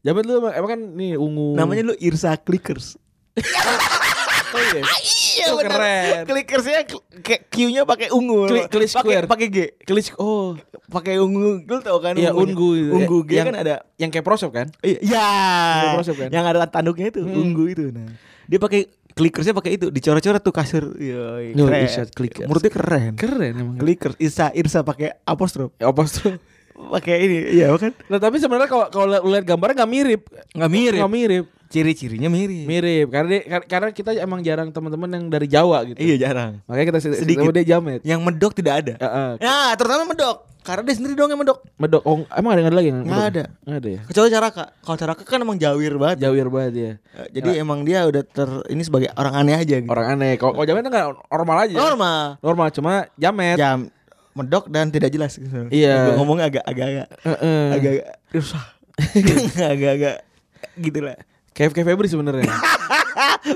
B: Jamet lu emang, emang kan nih ungu.
C: Namanya lu Irsa Clickers.
B: Oh iya.
C: Iya
B: Oh, keren.
C: Clickersnya kayak Q-nya pakai ungu.
B: Kli- klik
C: Pakai
B: square.
C: pakai G.
B: Klik oh
C: Pakai ungu. Lu tau kan
B: Iya, ungu.
C: Ungu G
B: Yang-
C: kan ada
B: yang kayak prosop kan?
C: Iya.
B: Ungu prosop kan?
C: Yang ada tanduknya itu
B: Hmm.
C: ungu itu. Nah, dia pakai clickersnya pakai itu, dicoret-coret tuh kasur. Yoi, keren.
B: Irsa Clickers.
C: Menurutnya keren.
B: Keren emang.
C: Clickers Irsa Irsa pakai apostrof.
B: Tuh?
C: Pakai ini, iya kan?
B: Nah tapi sebenarnya kalau kalau lihat gambarnya nggak mirip.
C: Nggak mirip.
B: Nggak mirip.
C: Ciri-cirinya mirip.
B: Mirip karena dia, kar- karena kita emang jarang teman-teman yang dari Jawa gitu.
C: Iya jarang.
B: Makanya kita sedikit dia jamet.
C: Yang medok tidak ada.
B: Heeh.
C: Nah, terutama medok. Karena dia sendiri dong yang medok.
B: Medok. Oh, emang ada yang ada lagi yang
C: Nggak
B: medok?
C: ada.
B: Nggak ada ya.
C: Kecuali Caraka. Kalau Caraka kan emang jawir banget.
B: Jawir banget ya.
C: Jadi emang dia udah ter ini sebagai orang aneh aja gitu.
B: Orang aneh. Kalau kalau jamet nggak normal aja.
C: Normal.
B: Normal cuma jamet.
C: Jam medok dan tidak jelas gitu.
B: Iya.
C: Gua ngomongnya agak agak agak
B: Heeh.
C: agak susah. agak agak gitu lah.
B: Kayak kayak Febri sebenarnya.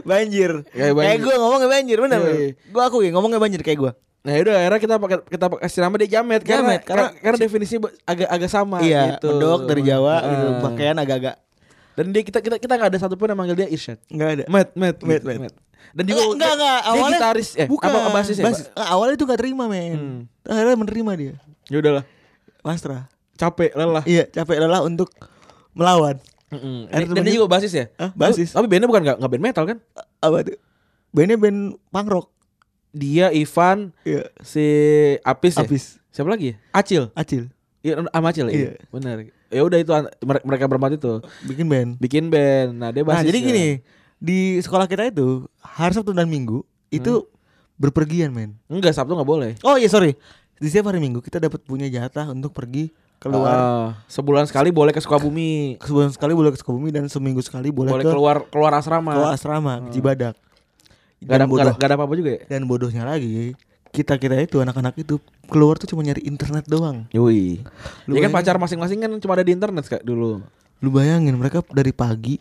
C: banjir.
B: Kayak banjir.
C: Kayak gue ngomongnya banjir bener.
B: Iya,
C: bener.
B: iya.
C: Gua aku ya ngomongnya banjir kayak gue.
B: Nah udah akhirnya kita pakai kita pakai kasih nama dia jamet, karena
C: Jamet,
B: karena
C: karena-
B: karena definisi agak agak sama
C: iya,
B: gitu.
C: medok dari Jawa
B: Heeh.
C: gitu. Pakaian agak-agak
B: Dan dia kita kita kita nggak ada satupun yang manggil dia Irsyad.
C: enggak ada.
B: Met, met,
C: Met,
B: met, Dan
C: Enggak, enggak, enggak.
B: Dia
C: Awalnya
B: gitaris eh
C: bukan.
B: apa basis ya?
C: Basis. Ah, awalnya itu gak terima, men.
B: Hmm.
C: Akhirnya menerima dia.
B: Ya udahlah,
C: Pasrah.
B: capek lelah.
C: Iya, capek lelah untuk melawan.
B: Heeh.
C: Akhirnya
B: Dan dia juga basis ya?
C: Hah, basis.
B: Tapi bandnya bukan nggak nggak band metal kan?
C: Apa tuh? Bandnya band punk rock.
B: Dia Ivan
C: Iya.
B: si Apis ya?
C: Abis.
B: Siapa lagi ya? Acil.
C: Acil.
B: Iya, sama Acil ya.
C: Iya.
B: Benar. Ya udah itu mereka berempat itu
C: Bikin band.
B: bikin band. Nah, dia
C: Nah,
B: basis.
C: jadi gini, di sekolah kita itu hari Sabtu dan Minggu itu berpergian, men.
B: Enggak, Sabtu nggak boleh.
C: Oh iya, sorry. Di setiap hari Minggu kita dapat punya jatah untuk pergi keluar.
B: Ah, sebulan sekali boleh ke Sukabumi.
C: Sebulan sekali boleh ke Sukabumi dan seminggu sekali boleh,
B: Boleh
C: ke
B: keluar keluar asrama.
C: keluar asrama, ke Cibadak.
B: Gak ada,
C: bodoh,
B: gak ada, apa-apa juga ya?
C: dan bodohnya lagi, kita kita itu anak-anak itu keluar tuh cuma nyari internet doang.
B: Yoi.
C: Lu
B: ya kan pacar masing-masing kan cuma ada di internet kak dulu.
C: Lu bayangin mereka dari pagi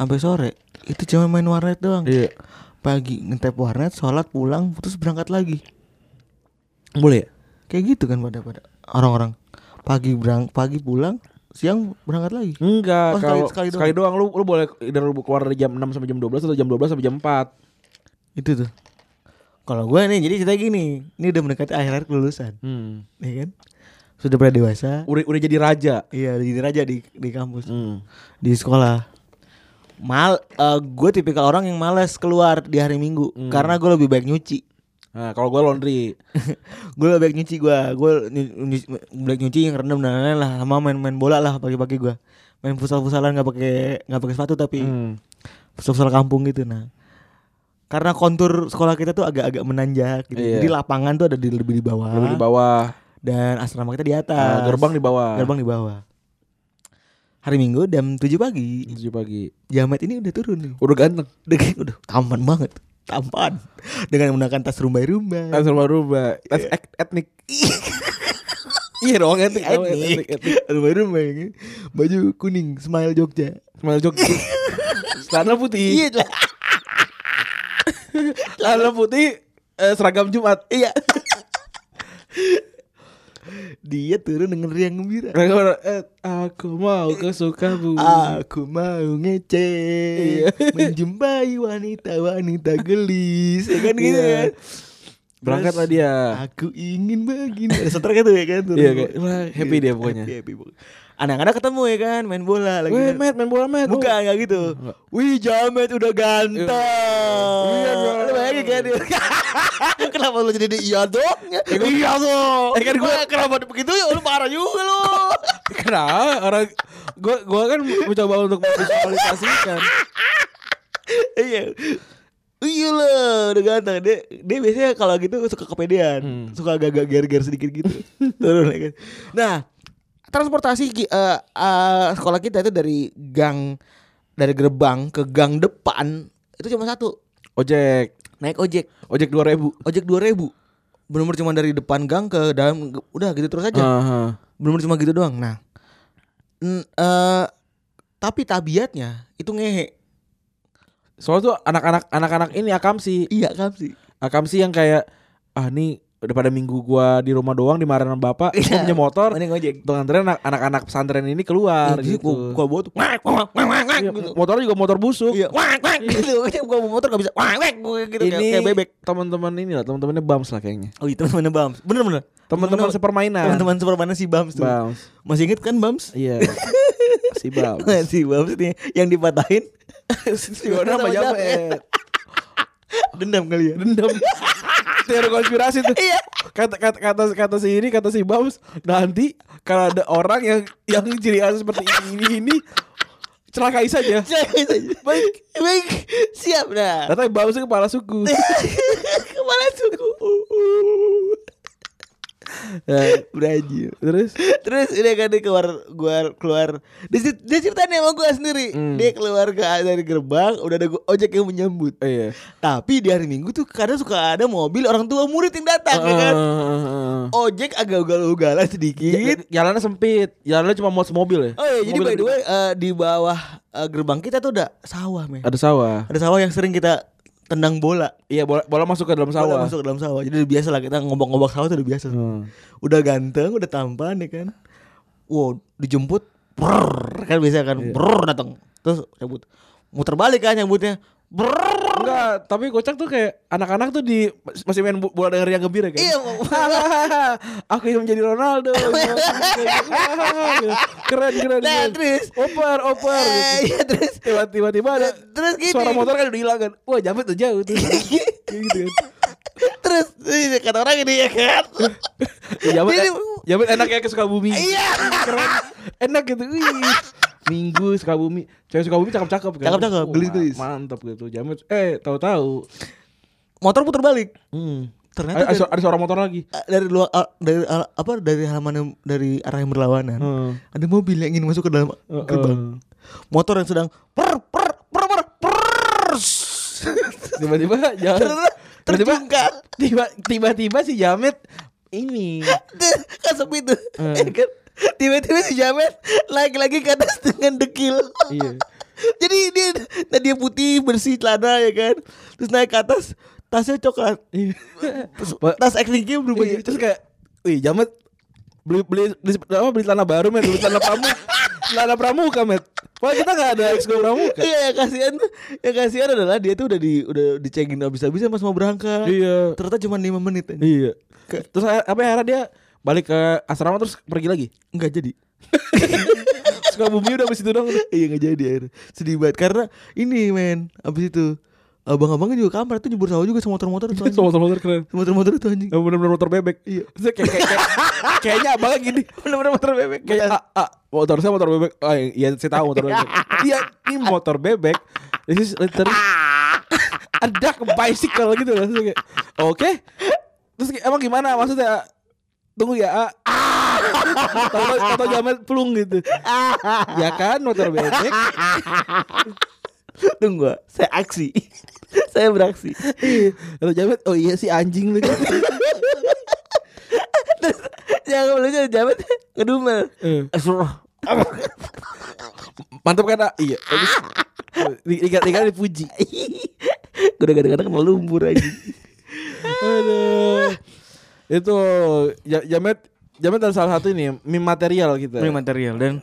C: sampai sore itu cuma main warnet doang.
B: Iya.
C: Pagi ngentep warnet, sholat pulang, terus berangkat lagi.
B: Boleh ya?
C: Kayak gitu kan pada pada orang-orang. Pagi berang pagi pulang, siang berangkat lagi.
B: Enggak,
C: Oh,
B: kalau
C: sekali
B: sekali,
C: doang.
B: doang. lu lu boleh either lu keluar dari jam 6 sampai jam 12 atau jam 12 sampai jam 4.
C: Itu tuh. Kalau gue nih jadi cerita gini, ini udah mendekati akhir-akhir kelulusan,
B: Hmm.
C: ya kan? Sudah pada dewasa.
B: Udah udah jadi raja.
C: Iya, udah jadi raja di di kampus,
B: Hmm.
C: di sekolah. Mal gue tipikal orang yang males keluar di hari Minggu
B: Hmm.
C: karena gue lebih baik nyuci.
B: Nah, kalau gue laundry.
C: gue lebih baik nyuci gue, gue baik nyuci yang rendam dan lain-lain lah, sama main-main bola lah pagi-pagi gue. Main futsal-futsalan nggak pakai nggak pakai sepatu tapi
B: Hmm.
C: futsal kampung gitu nah. Karena kontur sekolah kita tuh agak-agak menanjak gitu.
B: Iya.
C: Jadi lapangan tuh ada di lebih di bawah.
B: Lebih di bawah.
C: Dan asrama kita di atas.
B: Nah, gerbang di bawah.
C: Gerbang di bawah. Hari Minggu jam 7 pagi.
B: 7 pagi.
C: Jamet ini udah turun nih.
B: Udah ganteng.
C: Udah udah tampan banget. Tampan. Dengan menggunakan tas rumbai-rumbai.
B: Langsung rubah Tas et- etnik. Iya dong etnik.
C: Etnik.
B: etnik.
C: Rumbai-rumbai. kan. Baju kuning, smile Jogja.
B: Smile Jogja. Celana putih.
C: Iya.
B: Celana putih eh, seragam Jumat.
C: Iya. Dia turun dengan riang gembira.
B: Eh, aku mau ke Sukabumi.
C: Aku mau ngece
B: Iya.
C: Menjumpai wanita-wanita gelis Ya kan gitu
B: Iya.
C: kan
B: Berangkatlah
C: Terus,
B: dia.
C: Aku ingin begini Ada soundtrack itu ya kan turun.
B: Iya, kayak, happy dia pokoknya.
C: Happy, happy, pokoknya. Anak-anak ketemu ya kan Main bola lagi
B: Weh, Matt, main bola, Matt.
C: Bukan gak gitu Wih Jamet udah ganteng
B: Iya, iya.
C: Lu bayangin kan Kenapa lu jadi di iya dong Iya dong
B: Eh, kan gua-
C: Kenapa begitu ya lu parah juga lu
B: Kenapa orang gua gua kan mencoba untuk memvisualisasikan.
C: Iya. Iya lah, udah ganteng. Dia, dia biasanya kalau gitu suka kepedean,
B: Hmm.
C: suka agak-agak ger-ger sedikit gitu. Turun ya kan. Nah, transportasi eh, eh, sekolah kita itu dari gang dari gerbang ke gang depan itu cuma satu,
B: Ojek,
C: naik ojek.
B: ojek 2000.
C: Ojek 2000. Benar-benar cuma dari depan gang ke dalam udah gitu terus aja.
B: Aha.
C: Benar-benar cuma gitu doang. Nah, n- eh, tapi tabiatnya itu ngehe.
B: Soalnya tuh anak-anak anak-anak ini akamsi.
C: Iya kan sih.
B: Akamsi yang kayak ah nih udah pada minggu gua di rumah doang dimarahin sama bapak,
C: Iya.
B: gua punya motor.
C: Mending.
B: Untuk nganterin anak- anak-anak pesantren ini keluar
C: Iya, jadi
B: gitu.
C: gua, gua bawa tuh wak, wak, wak,
B: Iya,
C: gitu.
B: motornya juga motor busuk.
C: Iya, wak, wak, gitu. Makanya gua bawa motor gak bisa wak, wak, gitu kayak,
B: ini
C: kayak bebek.
B: teman-teman ini lah, teman-temannya Bams lah kayaknya.
C: Oh iya teman-teman Bams. Bener bener.
B: Teman-teman sepermainan.
C: Teman-teman sepermainan si Bams tuh.
B: Bams.
C: Masih inget kan Bams?
B: Iya. si Bams.
C: si Bams nih yang dipatahin.
B: si Bona sama Japet.
C: Dendam kali ya.
B: Dendam. Teori konspirasi tuh.
C: Iya.
B: Kata, kata kata kata si ini kata si Bams nanti kalau ada orang yang yang ciri khas seperti ini ini ini celakai saja.
C: Baik, baik. Siap dah.
B: Datang Bams kepala suku.
C: Kepala suku. Berajil.
B: terus
C: Terus udah kan dia keluar keluar keluar dia, dia ceritain sama gue sendiri
B: Hmm.
C: dia keluar ke dari gerbang udah ada go- ojek yang menyambut
B: oh iya.
C: tapi di hari minggu tuh kadang suka ada mobil orang tua murid yang datang ya kan
B: Heeh.
C: ojek agak ugal-ugalan sedikit
B: Ja- Jalannya sempit. Jalannya cuma muat mobil ya.
C: oh iya jadi by the way eh, di bawah eh, gerbang kita tuh udah sawah men
B: ada sawah.
C: ada sawah yang sering kita tendang bola.
B: Iya, bola, bola masuk ke dalam
C: Bola
B: sawah.
C: masuk ke dalam sawah. Jadi udah biasa lah kita ngobok-ngobok sawah tuh udah biasa.
B: Hmm.
C: udah ganteng udah tampan ya kan? Wow dijemput brrr, kan biasa kan?
B: Iya.
C: brrr datang terus cabut muter balik kan nyambutnya brrr.
B: Enggak, tapi kocak tuh kayak anak-anak tuh di masih main bo- bola dengan yang gembira kan.
C: iya
B: Aku ingin menjadi Ronaldo. keren keren.
C: Nah,
B: keren.
C: terus?
B: oper oper.
C: Eh,
B: gitu.
C: iya terus
B: Tiba-tiba tiba ada
C: terus gini
B: suara motor kan udah hilang kan. Wah, jamet tuh jauh tuh. Gitu kan.
C: terus ini kata orang ini ya kan
B: Jamet,
C: Ini-
B: jamet enak ya ke Sukabumi.
C: iya
B: Keren. Enak gitu. Wih. Minggu Sukabumi. Cewek Sukabumi cakep-cakep kan.
C: Cakep-cakep,
B: Wah,
C: gelis-gelis.
B: Mantap gitu. Jamet eh tahu-tahu.
C: motor puter balik
B: Hmm.
C: ternyata
B: Ada,
C: dari,
B: ada suara motor lagi.
C: dari luar ah, dari ah, apa dari halaman yang- dari arah yang berlawanan
B: Hmm.
C: ada mobil yang ingin masuk ke dalam
B: Uh,
C: gerbang motor yang sedang per per per per per
B: tiba-tiba jalan tiba-tiba
C: terjungkal
B: tiba tiba-tiba si Jamet ini
C: kan sepi tuh
B: Hmm.
C: Ya kan? Tiba-tiba si Jamet lagi-lagi ke atas dengan dekil.
B: Iya.
C: Jadi dia nah dia putih bersih celana ya kan? Terus naik ke atas tasnya coklat.
B: Iya.
C: Terus tas actingnya berubah
B: Iya, terus kayak wih Jamet beli beli beli, apa, beli celana baru met? Beli celana pramuka celana pramuka met. Wah kita nggak ada ekskul pramuka.
C: Iya yang kasihan Yang kasihan adalah dia tuh udah di udah dicengin habis-habisan pas mau berangkat.
B: Iya.
C: Ternyata cuma 5 menit aja.
B: iya. Terus apa akhirnya dia balik ke asrama terus pergi lagi
C: Enggak jadi
B: terus Sukabumi udah habis itu dong.
C: Iya nggak jadi akhirnya. Sedih banget karena ini men abis itu abang-abangnya juga kamar tuh nyebur sawah juga sama motor-motor anjing.
B: Sama motor keren.
C: Sama motor-motor itu anjing.
B: Yang bener-bener motor bebek. Iya. Kayak, kayak, kayak, kayaknya abangnya gini.
C: Bener-bener motor bebek.
B: Kayak ah, ah, motor saya motor bebek. Ah, iya saya tahu motor bebek. Iya, ini motor bebek. This is literally ada ke bicycle gitu loh. Terus Oke. Terus kayak, emang gimana maksudnya? Tunggu ya. Ah. Tahu tahu jamet pelung gitu. ya kan motor bebek.
C: Tunggu, saya aksi. saya beraksi.
B: Iya. Tahu jamet. Oh iya sih anjing lu.
C: Terus yang lucu jamet ngedumel.
B: Eh.
C: Astagfirullah.
B: Mantap kan? Ah? Iya. Dikira dipuji.
C: Gue udah kadang-kadang kena lumpur aja.
B: Aduh. Itu Ja- Jamet Jamet adalah salah satu ini meme material kita.
C: Ini material dan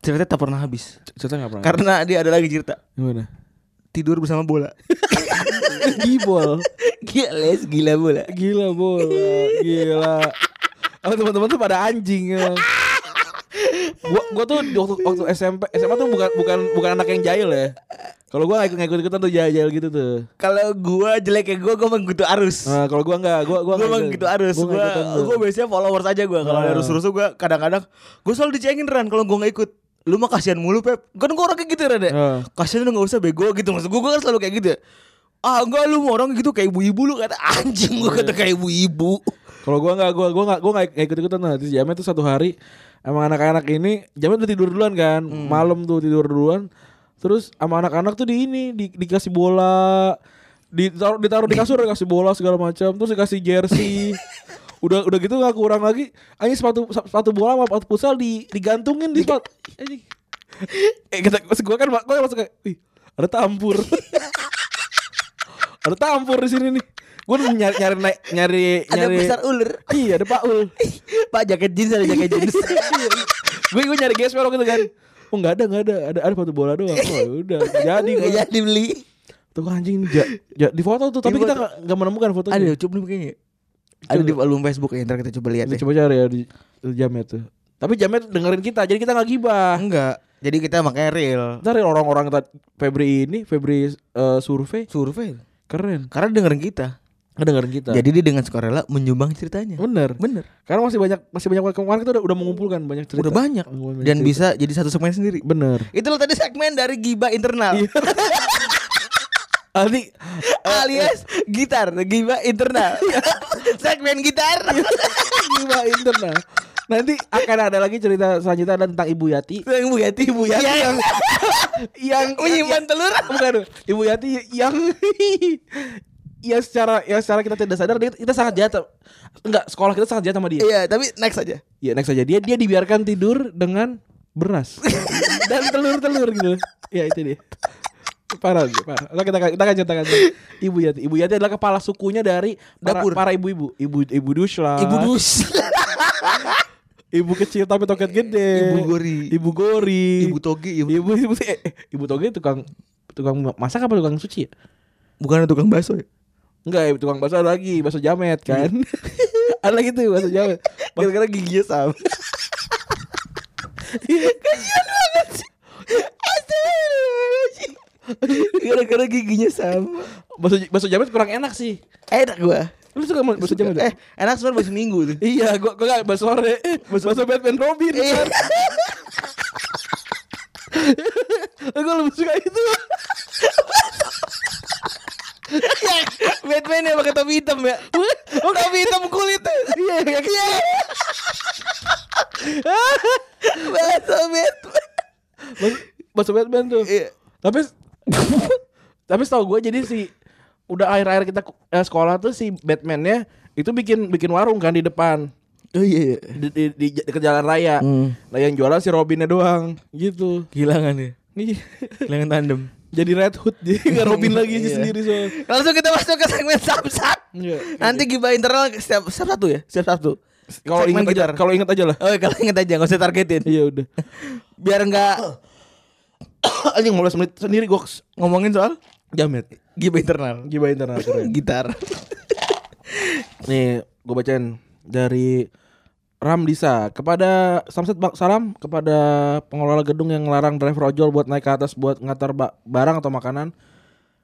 C: ceritanya tak pernah habis.
B: Cerita enggak pernah.
C: Karena dia ada lagi cerita
B: Gimana?
C: tidur bersama bola.
B: Gibol.
C: Gila, les, gila bola.
B: Gila bola. Gila. Oh teman-teman tuh pada anjing ya. Gua, gua tuh di waktu, waktu SMP SMA tuh bukan bukan bukan anak yang jahil ya. Kalau gua ikut ikutan tuh jahil gitu tuh.
C: Kalau gua jeleknya gua gua mengikuti arus.
B: Nah, kalau gua enggak, gua gua
C: Gua gitu arus.
B: Gua
C: Gua
B: tuh.
C: gua biasanya followers aja gua. Kalau
B: Ah.
C: ada rusuh-rusuh gua kadang-kadang gua selalu dicengin Ran kalau gua nggak ikut. Lu mah kasihan mulu Pep. Kan gua orang kayak gitu Ran ya.
B: Ah.
C: Kasihan lu enggak usah bego gitu. Maksud gua, gua kan selalu kayak gitu ya. Ah enggak lu mau orang gitu kayak ibu-ibu lu kata anjing gua kata kayak ibu-ibu.
B: Kalau gua nggak, gua gua nggak, gua nggak ikut ikutan nah. Terus Jamet tuh satu hari emang anak-anak ini Jamet udah tidur duluan kan, malam tuh tidur duluan. Terus sama anak-anak tuh di ini di, dikasih bola, ditaruh ditaruh di kasur dikasih bola segala macam, terus dikasih jersey. udah udah gitu nggak kurang lagi, anjing sepatu sepatu bola sama sepatu futsal di digantungin di sepatu. Anjing. Eh kata gua kan gua langsung kayak, "Wih, ada tampur." ada tampur di sini nih. Gue nyari nyari naik nyari
C: Ada
B: nyari
C: besar ular.
B: Iya ada Pak Ul
C: Pak jaket jeans ada jaket jeans.
B: Gue gue nyari gesper gitu kan Oh nggak ada nggak ada Ada ada sepatu bola doang Oh ya udah nggak Jadi
C: Enggak
B: gue
C: jadi beli.
B: Tuh anjing ja, ja, Di foto tuh Tapi kita nggak nggak menemukan fotonya
C: Ada coba nih kayaknya. Ada di album Facebook ya, ntar kita coba lihat
B: Kita. Coba cari ya di, di Jamet tuh Tapi Jamet dengerin kita Jadi kita nggak gibah
C: Enggak. Jadi kita makanya real.
B: Ntar ya orang-orang Febri ini Febri eh, survei
C: Survei.
B: Keren
C: Karena dengerin kita.
B: Ngedengerin kita
C: Jadi dia dengan sukarela menyumbang ceritanya.
B: Bener
C: Bener.
B: Karena masih banyak Masih banyak kemarin kita udah, udah mengumpulkan banyak cerita
C: Udah banyak. Dan
B: cerita.
C: bisa jadi satu segmen sendiri.
B: Bener
C: Itu loh tadi segmen dari Giba Internal.
B: Nanti
C: Alias gitar, Giba Internal. segmen gitar.
B: Gila internal. Nanti akan ada lagi cerita selanjutnya tentang Ibu Yati.
C: Yang Bu Yati, Bu Yati yang
B: Yang
C: menyimpan telur.
B: bukan Ibu Yati yang yang secara yang secara kita tidak sadar kita sangat jahat. Enggak, sekolah kita sangat jahat sama dia.
C: Iya, tapi next aja.
B: Iya, next aja. Dia dia dibiarkan tidur dengan beras dan telur-telur gitu. Ya itu dia. Parah, parah. Nah, kita kita akan ceritakan Ibu Yati. Ibu Yati adalah kepala sukunya dari para,
C: Dapur.
B: para ibu-ibu. Ibu ibu dus lah.
C: Ibu Dus.
B: Ibu kecil tapi toket gede.
C: Ibu Gori.
B: Ibu Gori.
C: Ibu Togi, Ibu,
B: Ibu ibu eh, eh, Ibu Toge tukang tukang masak apa tukang suci ya?
C: bukan tukang bakso ya?
B: Enggak, ibu tukang bakso ada lagi, bakso jamet kan. ada lagi tuh bakso jamet.
C: Gara-gara giginya sama. Kasian banget sih. Astagfirullahaladzim. Gara-gara giginya sama.
B: Bakso bakso jamet kurang enak sih.
C: Enak gua.
B: Lu suka bakso jamet?
C: Eh, enak sebenarnya baru seminggu tuh.
B: Iya, gua gua enggak bakso sore. Bakso Batman Robin.
C: Iya.
B: Gua lebih suka itu.
C: Yang Batman yang pakai topi hitam ya. topi hitam kulit. Iya, iya. Bakso Batman.
B: Bakso- Bakso Batman tuh.
C: Iya.
B: Tapi tapi setahu gue jadi si udah akhir-akhir kita eh, sekolah tuh si Batman-nya itu bikin bikin warung kan di depan
C: Oh iya.
B: di, di, di, dekat jalan raya.
C: Hmm.
B: Nah yang jualan si Robinnya doang gitu.
C: Kehilangan ya.
B: Nih
C: Kehilangan tandem.
B: Jadi Red Hood jadi nggak Robin lagi
C: Iya.
B: sendiri soal.
C: Langsung kita masuk ke segmen samsat.
B: Iya.
C: Nanti giba internal setiap setiap satu ya, setiap satu.
B: Kalau ingat aja, kalau ingat aja lah.
C: Oh, kalau inget aja nggak usah targetin.
B: Iya udah.
C: Biar nggak
B: Anjing 15 menit sendiri gue
C: ngomongin soal
B: jamet.
C: giba internal.
B: Giba internal.
C: Gitar.
B: Nih gue bacain dari Ramdisa kepada Samsat Bak Salam kepada pengelola gedung yang ngelarang driver ojol buat naik ke atas buat ngantar ba- barang atau makanan.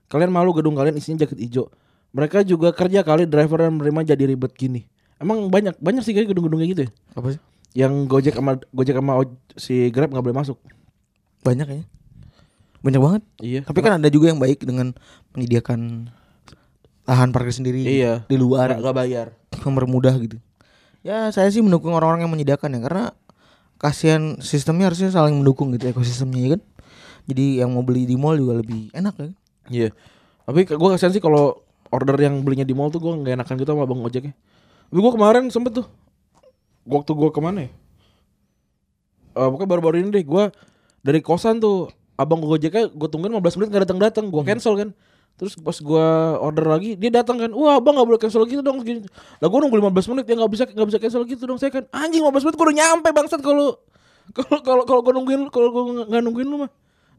B: Kalian malu gedung kalian isinya jaket hijau. Mereka juga kerja kali driver dan menerima jadi ribet gini. Emang banyak banyak sih kayak gedung-gedung kayak gitu ya.
C: Apa sih?
B: Yang Gojek sama Gojek sama si Grab nggak boleh masuk.
C: Banyak ya. Banyak banget.
B: Iya.
C: Tapi kan ada juga yang baik dengan menyediakan lahan parkir sendiri
B: Iya.
C: di luar
B: nggak bayar.
C: mempermudah gitu. Ya saya sih mendukung orang-orang yang menyediakan ya karena kasihan sistemnya harusnya saling mendukung gitu ekosistemnya ya kan. Jadi yang mau beli di mall juga lebih enak ya. kan?
B: Iya. Tapi gue kasihan sih kalau order yang belinya di mall tuh gue nggak enakan gitu sama bang ojeknya. Tapi gue kemarin sempet tuh. Waktu gue ke mana ya? Eh pokoknya baru-baru ini deh gue dari kosan tuh abang gojeknya gue tungguin 15 menit nggak datang datang gue cancel kan terus pas gue order lagi dia datang kan wah abang nggak boleh cancel gitu dong gini. lah gue nunggu 15 menit ya nggak bisa nggak bisa cancel gitu dong saya kan anjing 15 menit gue udah nyampe bangsat kalau kalau kalau kalau gue nungguin kalau gue nggak nungguin lu mah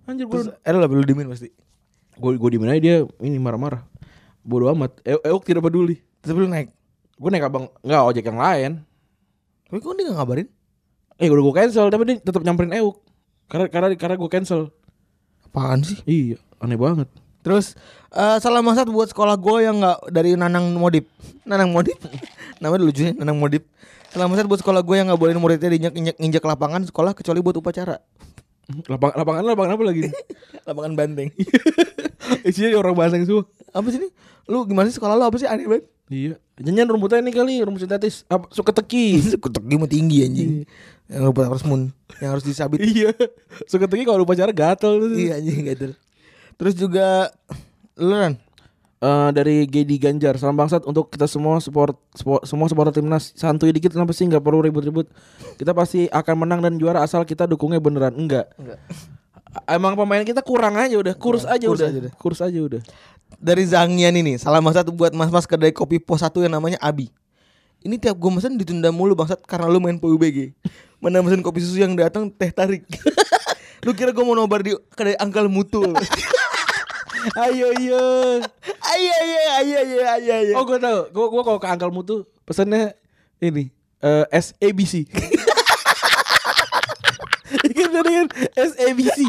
B: anjir gue
C: Terus ada lah perlu dimin pasti.
B: gue gue di mana dia ini marah-marah bodoh amat e Euk tidak peduli
C: Tapi lu naik.
B: gue naik abang nggak ojek yang lain
C: Tapi kok dia gak ngabarin?
B: eh udah gue cancel tapi dia tetap nyamperin Euk karena karena karena gue cancel
C: Apaan sih?
B: iya aneh banget
C: Terus eh salam masak buat sekolah gue yang nggak dari Nanang Modip. Nanang Modip. Namanya lucunya Nanang Modip. Salam masak buat sekolah gue yang nggak bolehin muridnya diinjak injak injak lapangan sekolah kecuali buat upacara.
B: lapang lapangan lapangan apa lagi
C: lapangan banteng.
B: isinya orang banteng semua
C: apa sih ini? Lu gimana sih sekolah lu apa sih aneh banget?
B: iya jangan rumputnya ini kali rumput sintetis apa suka teki
C: Kutegi mah tinggi anjing. Yang rumput harus mun, yang harus disabit.
B: iya suka teki kalau upacara gatel
C: iya anjing gatel. Terus juga lu kan
B: Eh, dari Gedi Ganjar salam bangsat untuk kita semua support, support semua supporter timnas. Santuy dikit kenapa sih nggak perlu ribut-ribut? Kita pasti akan menang dan juara asal kita dukungnya beneran. Enggak.
C: Enggak.
B: emang pemain kita kurang aja udah kurus aja
C: kurus
B: udah.
C: aja deh.
B: kurus aja udah.
C: Dari Zangian ini salam satu buat mas-mas kedai kopi pos satu yang namanya Abi. Ini tiap gue mesen ditunda mulu bangsat karena lu main PUBG mana mesen kopi susu yang datang teh tarik. Lu kira gue mau nobar di kedai angkal mutu
B: ayo iya
C: ayo ayo ayo ayo ayo ayo.
B: Oh gue tau gue gue kalau ke angkel mutu pesannya ini eh SABC Ikan tadi kan SABC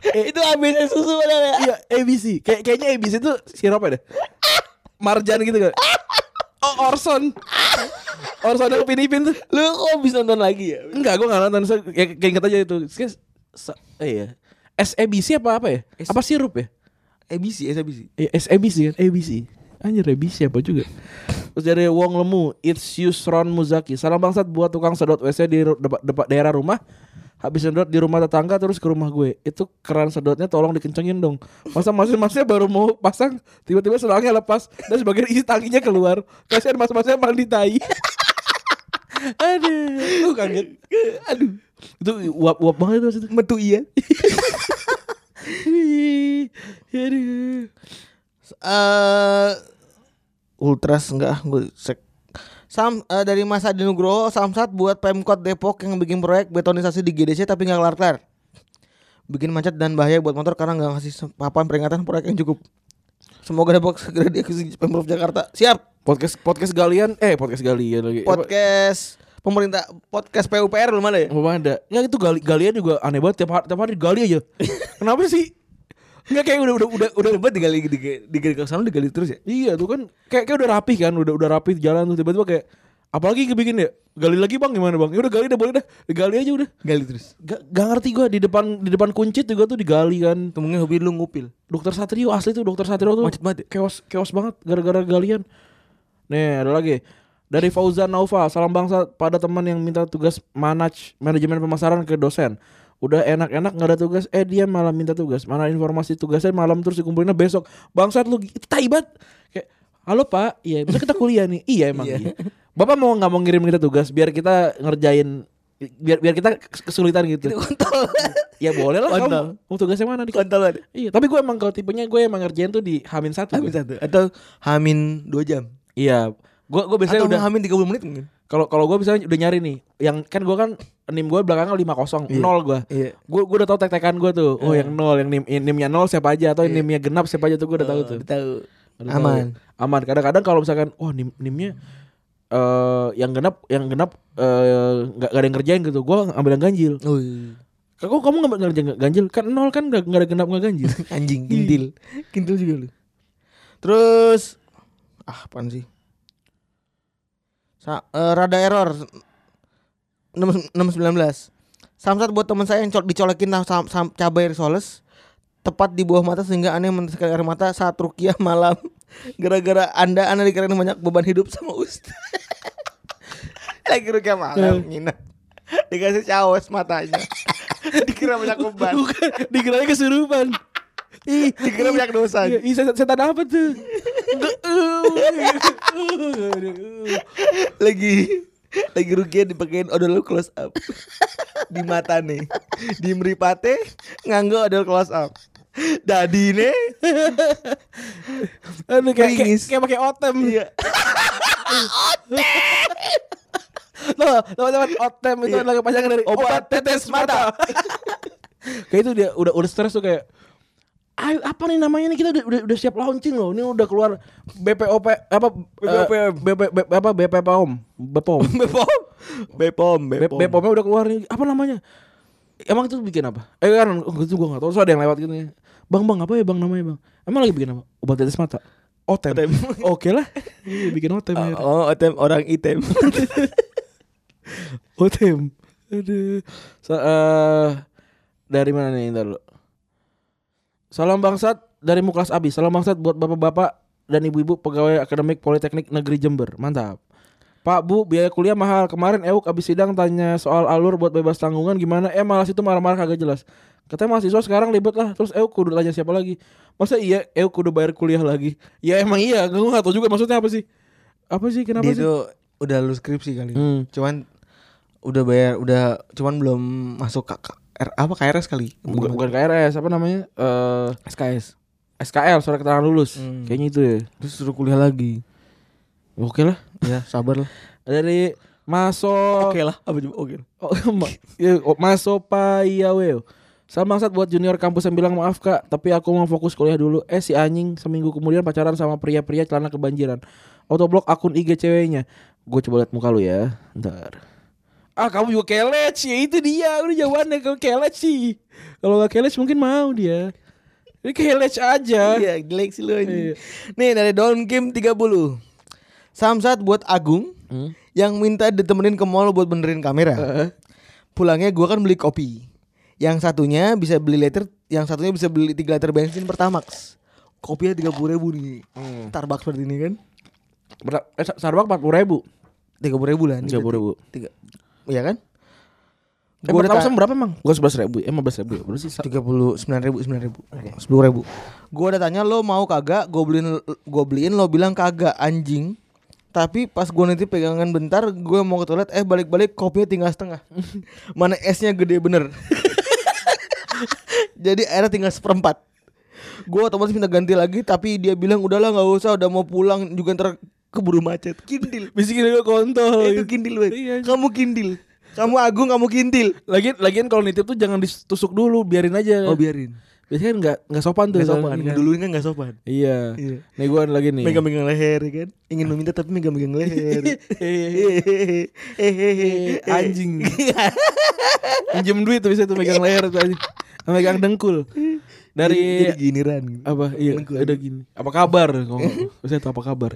C: itu ABC susu mana ya
B: Iya ABC Kayak Kayaknya ABC itu sirup deh Marjan gitu kan Oh Orson. Orson yang Pinipin tuh.
C: Lu kok bisa nonton lagi ya?
B: Enggak gue gak nonton. Saya kayak, kayak inget aja itu. Kayak Eh iya SABC apa apa ya? Apa sirup ya?
C: ABC ABC
B: Iya SABC kan? ABC Anjir ABC apa juga? Terus dari Wong Lemu It's Yusron Muzaki. Salam bangsat buat tukang sedot WC di depa- depa- daerah rumah. Habis sedot di rumah tetangga terus ke rumah gue. Itu keran sedotnya tolong dikencengin dong. Masa masing-masingnya baru mau pasang Tiba-tiba selangnya lepas. Dan sebagian isi tangkinya keluar. Kasihan mas-masnya mandi tai. Aduh. Lu kaget. Aduh Itu uap-uap banget itu
C: metu iya
B: Aduh
C: eh Ultras enggak gue sek Sam eh, dari Mas Adi Nugroho Samsat buat Pemkot Depok yang bikin proyek betonisasi di GDC tapi nggak kelar-kelar. Bikin macet dan bahaya buat motor karena nggak ngasih papan peringatan proyek yang cukup. Semoga Depok segera diakuisisi Pemprov Jakarta. Siap.
B: Podcast podcast galian eh podcast galian lagi. Apa-
C: Podcast pemerintah podcast PUPR belum ada ya?
B: Belum ada. Ya itu gali, galian juga aneh banget tiap hari tiap hari gali aja. Kenapa sih? Enggak kayak udah udah udah udah
C: Udah digali digali digali ke sana digali terus ya?
B: iya tuh kan kayak kayak udah rapi kan, udah udah rapi jalan tuh tiba-tiba kayak apalagi kebikin ya gali lagi bang gimana bang? Ya udah gali udah boleh dah, digali aja udah.
C: Gali terus.
B: Gak, gak ngerti gua di depan di depan kuncit juga tuh digali kan.
C: Mungkin hobi lu ngupil.
B: Dokter Satrio asli tuh dokter Satrio tuh
C: Macet banget ya?
B: Chaos chaos banget gara-gara galian. Nih, ada lagi. Dari Fauzan Naufa, salam bangsa pada teman yang minta tugas manaj manajemen pemasaran ke dosen. Udah enak-enak nggak ada tugas, eh dia malah minta tugas. Mana informasi tugasnya malam terus dikumpulinnya besok. Bangsat lu itu tai banget. Kayak, halo pak, iya, bisa kita kuliah nih. Iya emang iya. Bapak mau nggak mau ngirim kita tugas biar kita ngerjain biar biar kita kesulitan gitu.
C: Kontol.
B: Ya boleh lah
C: Kontol.
B: kamu. Mau tugasnya mana di
C: Kontol.
B: Iya, tapi gue emang kalau tipenya gue emang ngerjain tuh di Hamin satu.
C: Hamin satu atau Hamin dua jam.
B: Iya, gue gue biasanya
C: Atau
B: udah
C: Hamin 30 menit mungkin.
B: kalau kalau gue misalnya udah nyari nih, yang kan gue kan nim gue belakangnya lima kosong
C: Iya.
B: nol gue.
C: Iya.
B: Gue gue udah tahu tek-tekan gue tuh. Oh yang nol, yang nim nimnya nol siapa aja atau yang nimnya genap siapa aja tuh gue udah tahu tuh.
C: Udah tahu.
B: Udah tahu.
C: Aman.
B: Aman. Kadang-kadang kalau misalkan, wah nim nimnya eh yang genap yang genap eh, nggak nggak ada yang kerjain gitu gue ambil yang ganjil
C: Oh, iya.
B: kok kamu nggak ngerjain ganjil kan nol kan nggak nggak ada genap nggak ganjil
C: Anjing kintil. kintil juga lu. Terus ah apaan sih? Sa eh, rada error 6 619. Samsat buat teman saya yang col- dicolekin sam, sam- cabai risoles tepat di bawah mata sehingga aneh meneteskan air mata saat rukiah malam. Gara-gara Anda Anda dikirain banyak beban hidup sama Ustaz. Lagi rukiah malam nginep. Dikasih caos matanya. Dikira banyak beban.
B: bukan dikiranya kesurupan ih
C: Dikira banyak dosa.
B: Iya, setan, apa tuh?
C: Lagi lagi rugian dipakein odol close up. Di mata nih. Di meripate nganggo odol close up. Dadi nih.
B: Aduh, kayak, kayak,
C: Ringis.
B: kayak pakai otem.
C: Iya.
B: Loh, teman-teman otem itu
C: Iya.
B: adalah kepanjangan dari obat tetes mata. kayak itu dia udah udah stres tuh kayak Ayo, apa nih namanya nih kita udah, udah, udah siap launching loh. Ini udah keluar BPOP apa
C: BPOPM.
B: eh, BP, BP, apa BPOM, BPOM.
C: bepom bepom
B: B- BPOM-nya udah keluar nih. Apa namanya? Emang itu bikin apa? Eh kan itu gua enggak tahu. So ada yang lewat gitu ya. Bang, Bang, apa ya Bang namanya, Bang? Emang lagi bikin apa? Obat tetes mata. Otem.
C: Otem.
B: Oke lah. Iya, bikin otem ya.
C: oh otem orang item
B: Otem. Aduh. So, eh, dari mana nih ntar dulu. Salam bangsat dari Muklas Abi. Salam bangsat buat bapak-bapak dan ibu-ibu pegawai akademik Politeknik Negeri Jember. Mantap. Pak Bu, biaya kuliah mahal. Kemarin Euk abis sidang tanya soal alur buat bebas tanggungan gimana? Eh malas itu marah-marah kagak jelas. Katanya mahasiswa sekarang ribet lah. Terus Euk kudu tanya siapa lagi? Masa iya Euk kudu bayar kuliah lagi? Ya emang iya. Gue gak tau juga maksudnya apa sih. Apa sih? Kenapa
C: dia
B: sih?
C: itu udah lulus skripsi kali
B: Hmm.
C: cuman udah bayar udah cuman belum masuk ke- R- apa KRS kali?
B: Bukan, bukan KRS apa namanya? Eh SKS SKL surat keterangan lulus.
C: Hmm.
B: kayaknya itu ya.
C: Terus suruh kuliah lagi.
B: Oke lah.
C: Ya sabar lah.
B: Dari Maso
C: oke lah apa coba? Oke.
B: Oh, ma- ya, oh, Maso Payaweo Salam bangsat buat junior kampus yang bilang maaf kak Tapi aku mau fokus kuliah dulu. Eh si anjing seminggu kemudian pacaran sama pria-pria celana kebanjiran. Autoblok akun IG ceweknya. Gue coba liat muka lu ya. Ntar Ah kamu juga kelet sih Itu dia Udah jawabannya Kamu kelet sih Kalau gak kelet mungkin mau dia Ini kelet aja
C: Iya, jelek sih lu
B: Iya.
C: ini. Nih dari Don Kim 30. Samsat buat Agung
B: Hmm?
C: yang minta ditemenin ke mall buat benerin kamera. Pulangnya gua kan beli kopi. Yang satunya bisa beli liter, yang satunya bisa beli 3 liter bensin Pertamax. Kopinya 30 ribu nih.
B: Hmm.
C: Starbucks seperti ini kan.
B: Ber- eh, Starbucks 40 ribu
C: 30 ribu lah.
B: 30 ribu
C: Tiga. Iya kan?
B: Eh
C: Gua udah
B: pertama berapa emang? Bukan 11 ribu Eh 15 ribu ya Berapa sih?
C: tiga puluh sembilan ribu sembilan ribu sepuluh ribu gue udah tanya lo mau kagak gue beliin gue beliin lo bilang kagak anjing tapi pas gue nanti pegangan bentar gue mau ke toilet eh balik-balik kopinya tinggal setengah mana esnya gede bener jadi airnya tinggal seperempat gue otomatis minta ganti lagi tapi dia bilang udahlah nggak usah udah mau pulang juga ntar keburu macet kindil
B: Bisikin gue kontol
C: itu kindil banget
B: Iya.
C: kamu kindil kamu agung kamu kindil
B: Lagian, lagian kalau nitip tuh jangan ditusuk dulu, biarin aja.
C: oh biarin
B: Biasanya kan nggak nggak sopan tuh.
C: Gak sopan,
B: kan?
C: duluin kan gak sopan
B: Iya.
C: Iya.
B: Nih gue lagi nih.
C: Megang-megang leher ya kan Ingin meminta tapi megang-megang leher
B: Eh, anjing. Minjem duit tuh bisa tuh megang leher tuh anjing. Megang dengkul. Dari
C: Jadi gini Ran
B: apa? Iya, ada gini. Apa kabar? Ngomong. Bisa tuh apa kabar?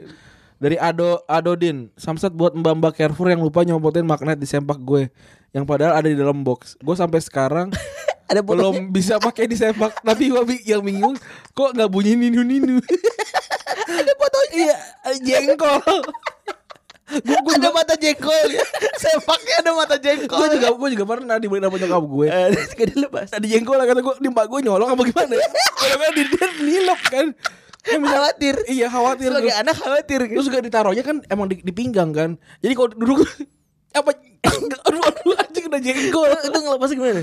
B: Dari Ado Adodin, Samsat buat mbak-mbak Carrefour yang lupa nyopotin magnet di sempak gue, yang padahal ada di dalam box. Gue sampai sekarang
C: Ada
B: belum bisa pakai di sempak. Tapi gue yang bingung, kok nggak bunyi ninu ninu?
C: Ada fotonya
B: Iya, jengkol. Gue gue
C: Ada mata jengkol ya Sepaknya ada mata jengkol
B: gue juga gue juga pernah dibeliin sama nyokap gue.
C: Eh, Terus gak dilepas
B: Tadi jengkol lah kata gue, di mbak gue nyolong apa gimana? Karena dia dia nilep kan. Kan bisa-
C: Khawatir
B: Iya khawatir.
C: Sebagai anak khawatir kan
B: Terus juga ditaruhnya kan emang di, di pinggang kan. Jadi kalau duduk apa aduh aduh anjing udah jengkol.
C: Itu ngelepas gimana?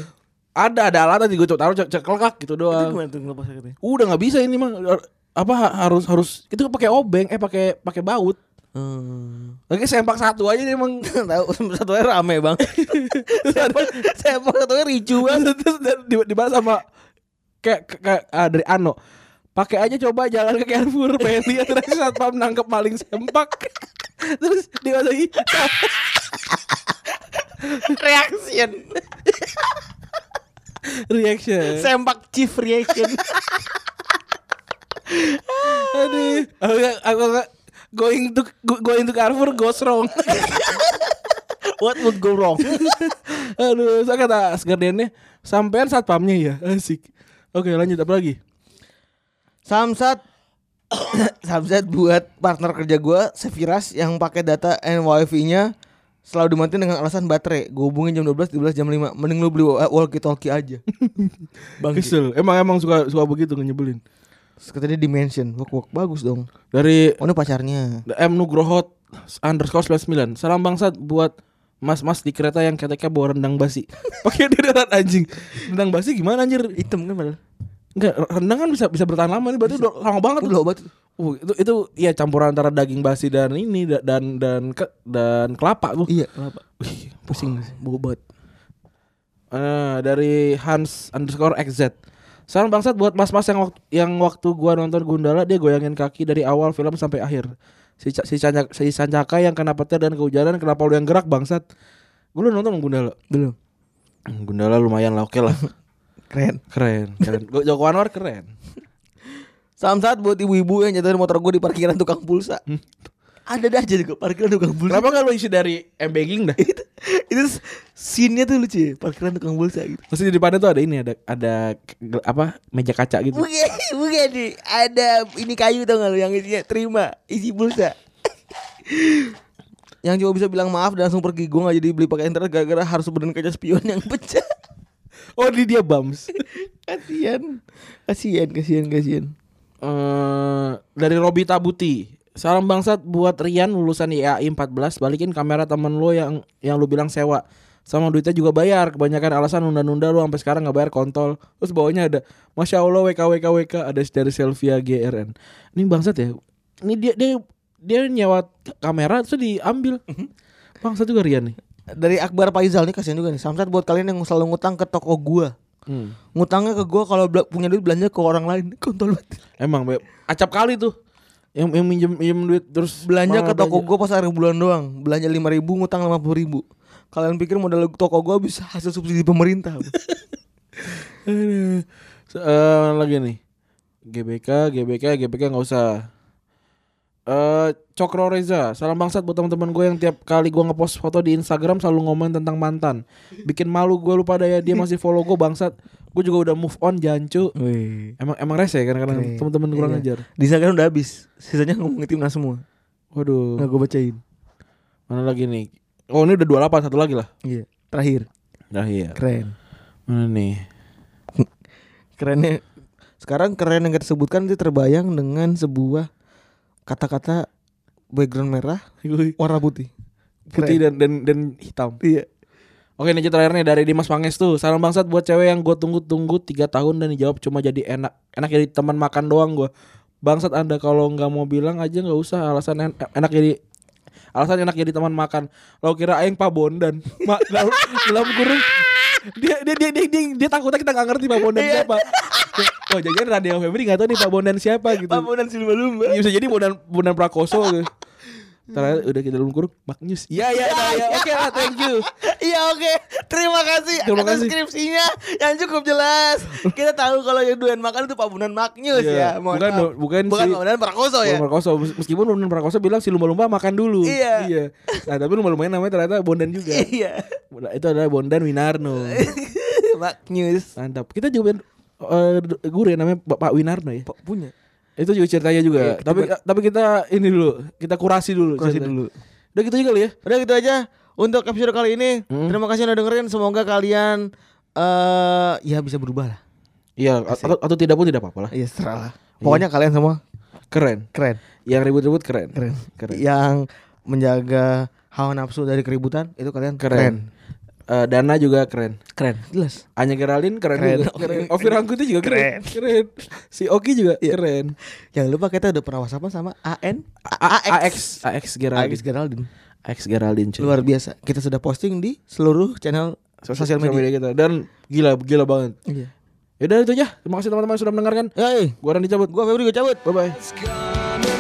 B: Ada ada alat tadi gue coba taruh cek cek kelekak gitu
C: Itu
B: doang.
C: gimana tuh ngelepasnya katanya?
B: Udah nggak bisa ini mah apa ha- harus harus itu pakai obeng eh pakai pakai baut.
C: Hmm.
B: Lagi sempak satu aja dia emang
C: Tahu satunya rame bang. Sepak sepak satunya ricu banget.
B: terus dibahas sama kayak kayak- kayak ah, dari Ano. Pakai aja coba jalan ke Carrefour pengen lihat terus satpam nangkep maling sempak. Terus dimasukin
C: Reaction.
B: reaction.
C: Sempak chief reaction.
B: Aduh, aku aku going to go- going to Carrefour goes wrong.
C: What would go wrong?
B: Aduh, saya kata Asgardiannya sampean saat pamnya ya, asik. Oke, lanjut apa lagi?
C: Samsat Samsat buat partner kerja gue Seviras yang pakai data and wifi-nya selalu dimatiin dengan alasan baterai. Gue hubungin jam 12, 12 jam 5. Mending lu beli walkie talkie aja. Bang.
B: Kesel. Emang emang suka suka begitu nyebelin.
C: Katanya dimension. Wok wok bagus dong.
B: Dari
C: Oh ini pacarnya.
B: M Nugroho underscore 99 Salam bangsat buat mas-mas di kereta yang keteknya bawa rendang basi Pakai deretan anjing Rendang basi gimana anjir
C: Hitam kan padahal.
B: Enggak, rendang kan bisa bisa bertahan lama nih Berarti udah lama banget
C: Udah obat.
B: Uh, itu itu ya campuran antara daging basi dan ini da- dan dan ke, dan kelapa tuh.
C: Iya, kenapa?
B: Wih,
C: Pusing bau banget.
B: Eh, dari Hans underscore XZ. Salam bangsat buat mas-mas yang waktu yang waktu gua nonton Gundala dia goyangin kaki dari awal film sampai akhir. Si si Cancaka, si Sancaka yang kena petir dan kehujanan kenapa lu yang gerak bangsat? Gue lu nonton Gundala.
C: Belum.
B: Gundala lumayan lah oke lah.
C: Keren.
B: Keren, keren. Joko Anwar keren.
C: Samsat buat ibu-ibu yang jatuhin motor gue di parkiran tukang pulsa. Ada dah aja juga parkiran tukang pulsa.
B: Kenapa gak lu isi dari M Banking dah?
C: itu itu scene-nya tuh lucu ya, parkiran tukang pulsa gitu.
B: Pasti di depannya tuh ada ini ada ada apa meja kaca gitu.
C: Bukan, bukan nih. Ada ini kayu tau gak lu yang isinya terima isi pulsa. yang cuma bisa bilang maaf dan langsung pergi gue gak jadi beli pakai internet gara-gara harus benerin kaca spion yang pecah.
B: Oh di dia bums.
C: kasian, kasian, kasian, kasian.
B: eh dari Robi Tabuti. Salam bangsat buat Rian lulusan IAI 14 balikin kamera temen lo yang yang lu bilang sewa. Sama duitnya juga bayar. Kebanyakan alasan nunda-nunda lu sampai sekarang nggak bayar kontol. Terus bawahnya ada Masya Allah WK WK WK ada dari Selvia GRN. Ini bangsat ya. Ini dia dia dia nyewa kamera terus diambil. Bangsat juga Rian nih.
C: Dari Akbar Faizal nih kasihan juga nih. Samsat buat kalian yang selalu ngutang ke toko gua.
B: Hmm.
C: Ngutangnya ke gua kalau punya duit belanja ke orang lain. Kontol banget.
B: Emang Be. acap kali tuh. Yang yang minjem minjem duit terus
C: belanja ke toko gue pas akhir bulan doang belanja lima ribu ngutang lima puluh ribu kalian pikir modal toko gue bisa hasil subsidi pemerintah
B: Aduh. Se- eh, lagi nih. GBK, GBK, GBK nggak usah. Eh Cokro Reza, salam bangsat buat teman-teman gue yang tiap kali gue ngepost foto di Instagram selalu ngomongin tentang mantan. Bikin malu gue lupa daya dia masih follow gue bangsat. Gue juga udah move on jancu.
C: Wih.
B: Emang emang rese kan karena
C: Keren.
B: teman-teman kurang
C: Iya.
B: ajar.
C: di Instagram udah habis sisanya ngomongin timnas semua
B: Waduh.
C: nggak gue bacain
B: Mana lagi nih? Oh ini udah 28 satu lagi lah.
C: iya terakhir
B: Nah iya.
C: keren
B: Mana nih?
C: kerennya sekarang keren yang kita sebutkan itu terbayang dengan sebuah kata-kata background merah warna putih.
B: Putih
C: Keren.
B: dan dan dan hitam.
C: iya.
B: Oke ini terakhir nih dari Dimas Pangestu Salam bangsat buat cewek yang gue tunggu-tunggu 3 tahun dan dijawab cuma jadi enak Enak jadi teman makan doang gue Bangsat anda kalau nggak mau bilang aja nggak usah. Alasan en- enak jadi alasan enak jadi teman makan. Lo kira aing pak bondan? Ma, dalam, dalam kurung dia dia, dia dia dia dia takutnya kita nggak ngerti pak bondan siapa. Wah jangan radio Febri nggak tahu nih pak bondan siapa gitu.
C: Pamunan silma lumba.
B: Ya, bisa jadi bondan bondan prakoso gitu. Ternyata udah kita dalam kurung Magnus Iya iya iya ya. oke lah thank you
C: Iya oke, terima kasih
B: Terima
C: atas
B: kasih.
C: skripsinya yang cukup jelas. Kita tahu kalau yang doyan makan itu Pak Bunan Magnus
B: Iya,
C: ya. Mohon
B: bukan
C: maaf.
B: bukan
C: bukan
B: si-
C: Pak Bunan Prakoso ya.
B: Bondan Prakoso Mes- meskipun Bondan Prakoso bilang si lumba-lumba makan dulu.
C: Iya.
B: Nah, tapi lumba-lumbanya namanya ternyata Bondan juga.
C: Iya.
B: Nah, Itu adalah Bondan Winarno.
C: Magnus.
B: Mantap. Kita juga eh, guru yang namanya Pak Winarno ya.
C: Pak punya.
B: Itu juga ceritanya juga.
C: Iya, kita
B: tapi
C: buat-
B: tapi kita ini dulu, kita kurasi dulu.
C: Kurasi
B: ceritanya.
C: dulu.
B: Udah gitu juga kali ya.
C: Udah gitu aja untuk episode kali ini.
B: Hmm.
C: Terima kasih udah dengerin. Semoga kalian eh ya bisa berubah lah.
B: Iya, atau, atau tidak pun tidak apa-apa lah.
C: Iya, serah lah. Pokoknya kalian semua
B: Keren.
C: keren.
B: Yang ribut-ribut keren.
C: Keren.
B: Keren.
C: Yang menjaga hawa nafsu dari keributan itu kalian
B: Keren.
C: keren.
B: Eh, Dana juga keren.
C: Keren. Jelas.
B: Anya Geraldine keren,
C: Keren.
B: juga. Keren. Ovi Rangkuti juga keren. keren. Si Oki juga
C: Iya.
B: keren.
C: Jangan lupa kita udah pernah whatsappan sama AN
B: A- AX AX Geraldine.
C: Alex Geraldine.
B: AX Geraldine cuy.
C: Luar biasa. Kita sudah posting di seluruh channel sosial media.
B: kita dan gila gila banget.
C: Iya.
B: Ya udah itu aja. Terima kasih teman-teman yang sudah mendengarkan.
C: Hey,
B: Gua Randy cabut.
C: gua Febri gue cabut.
B: Bye bye.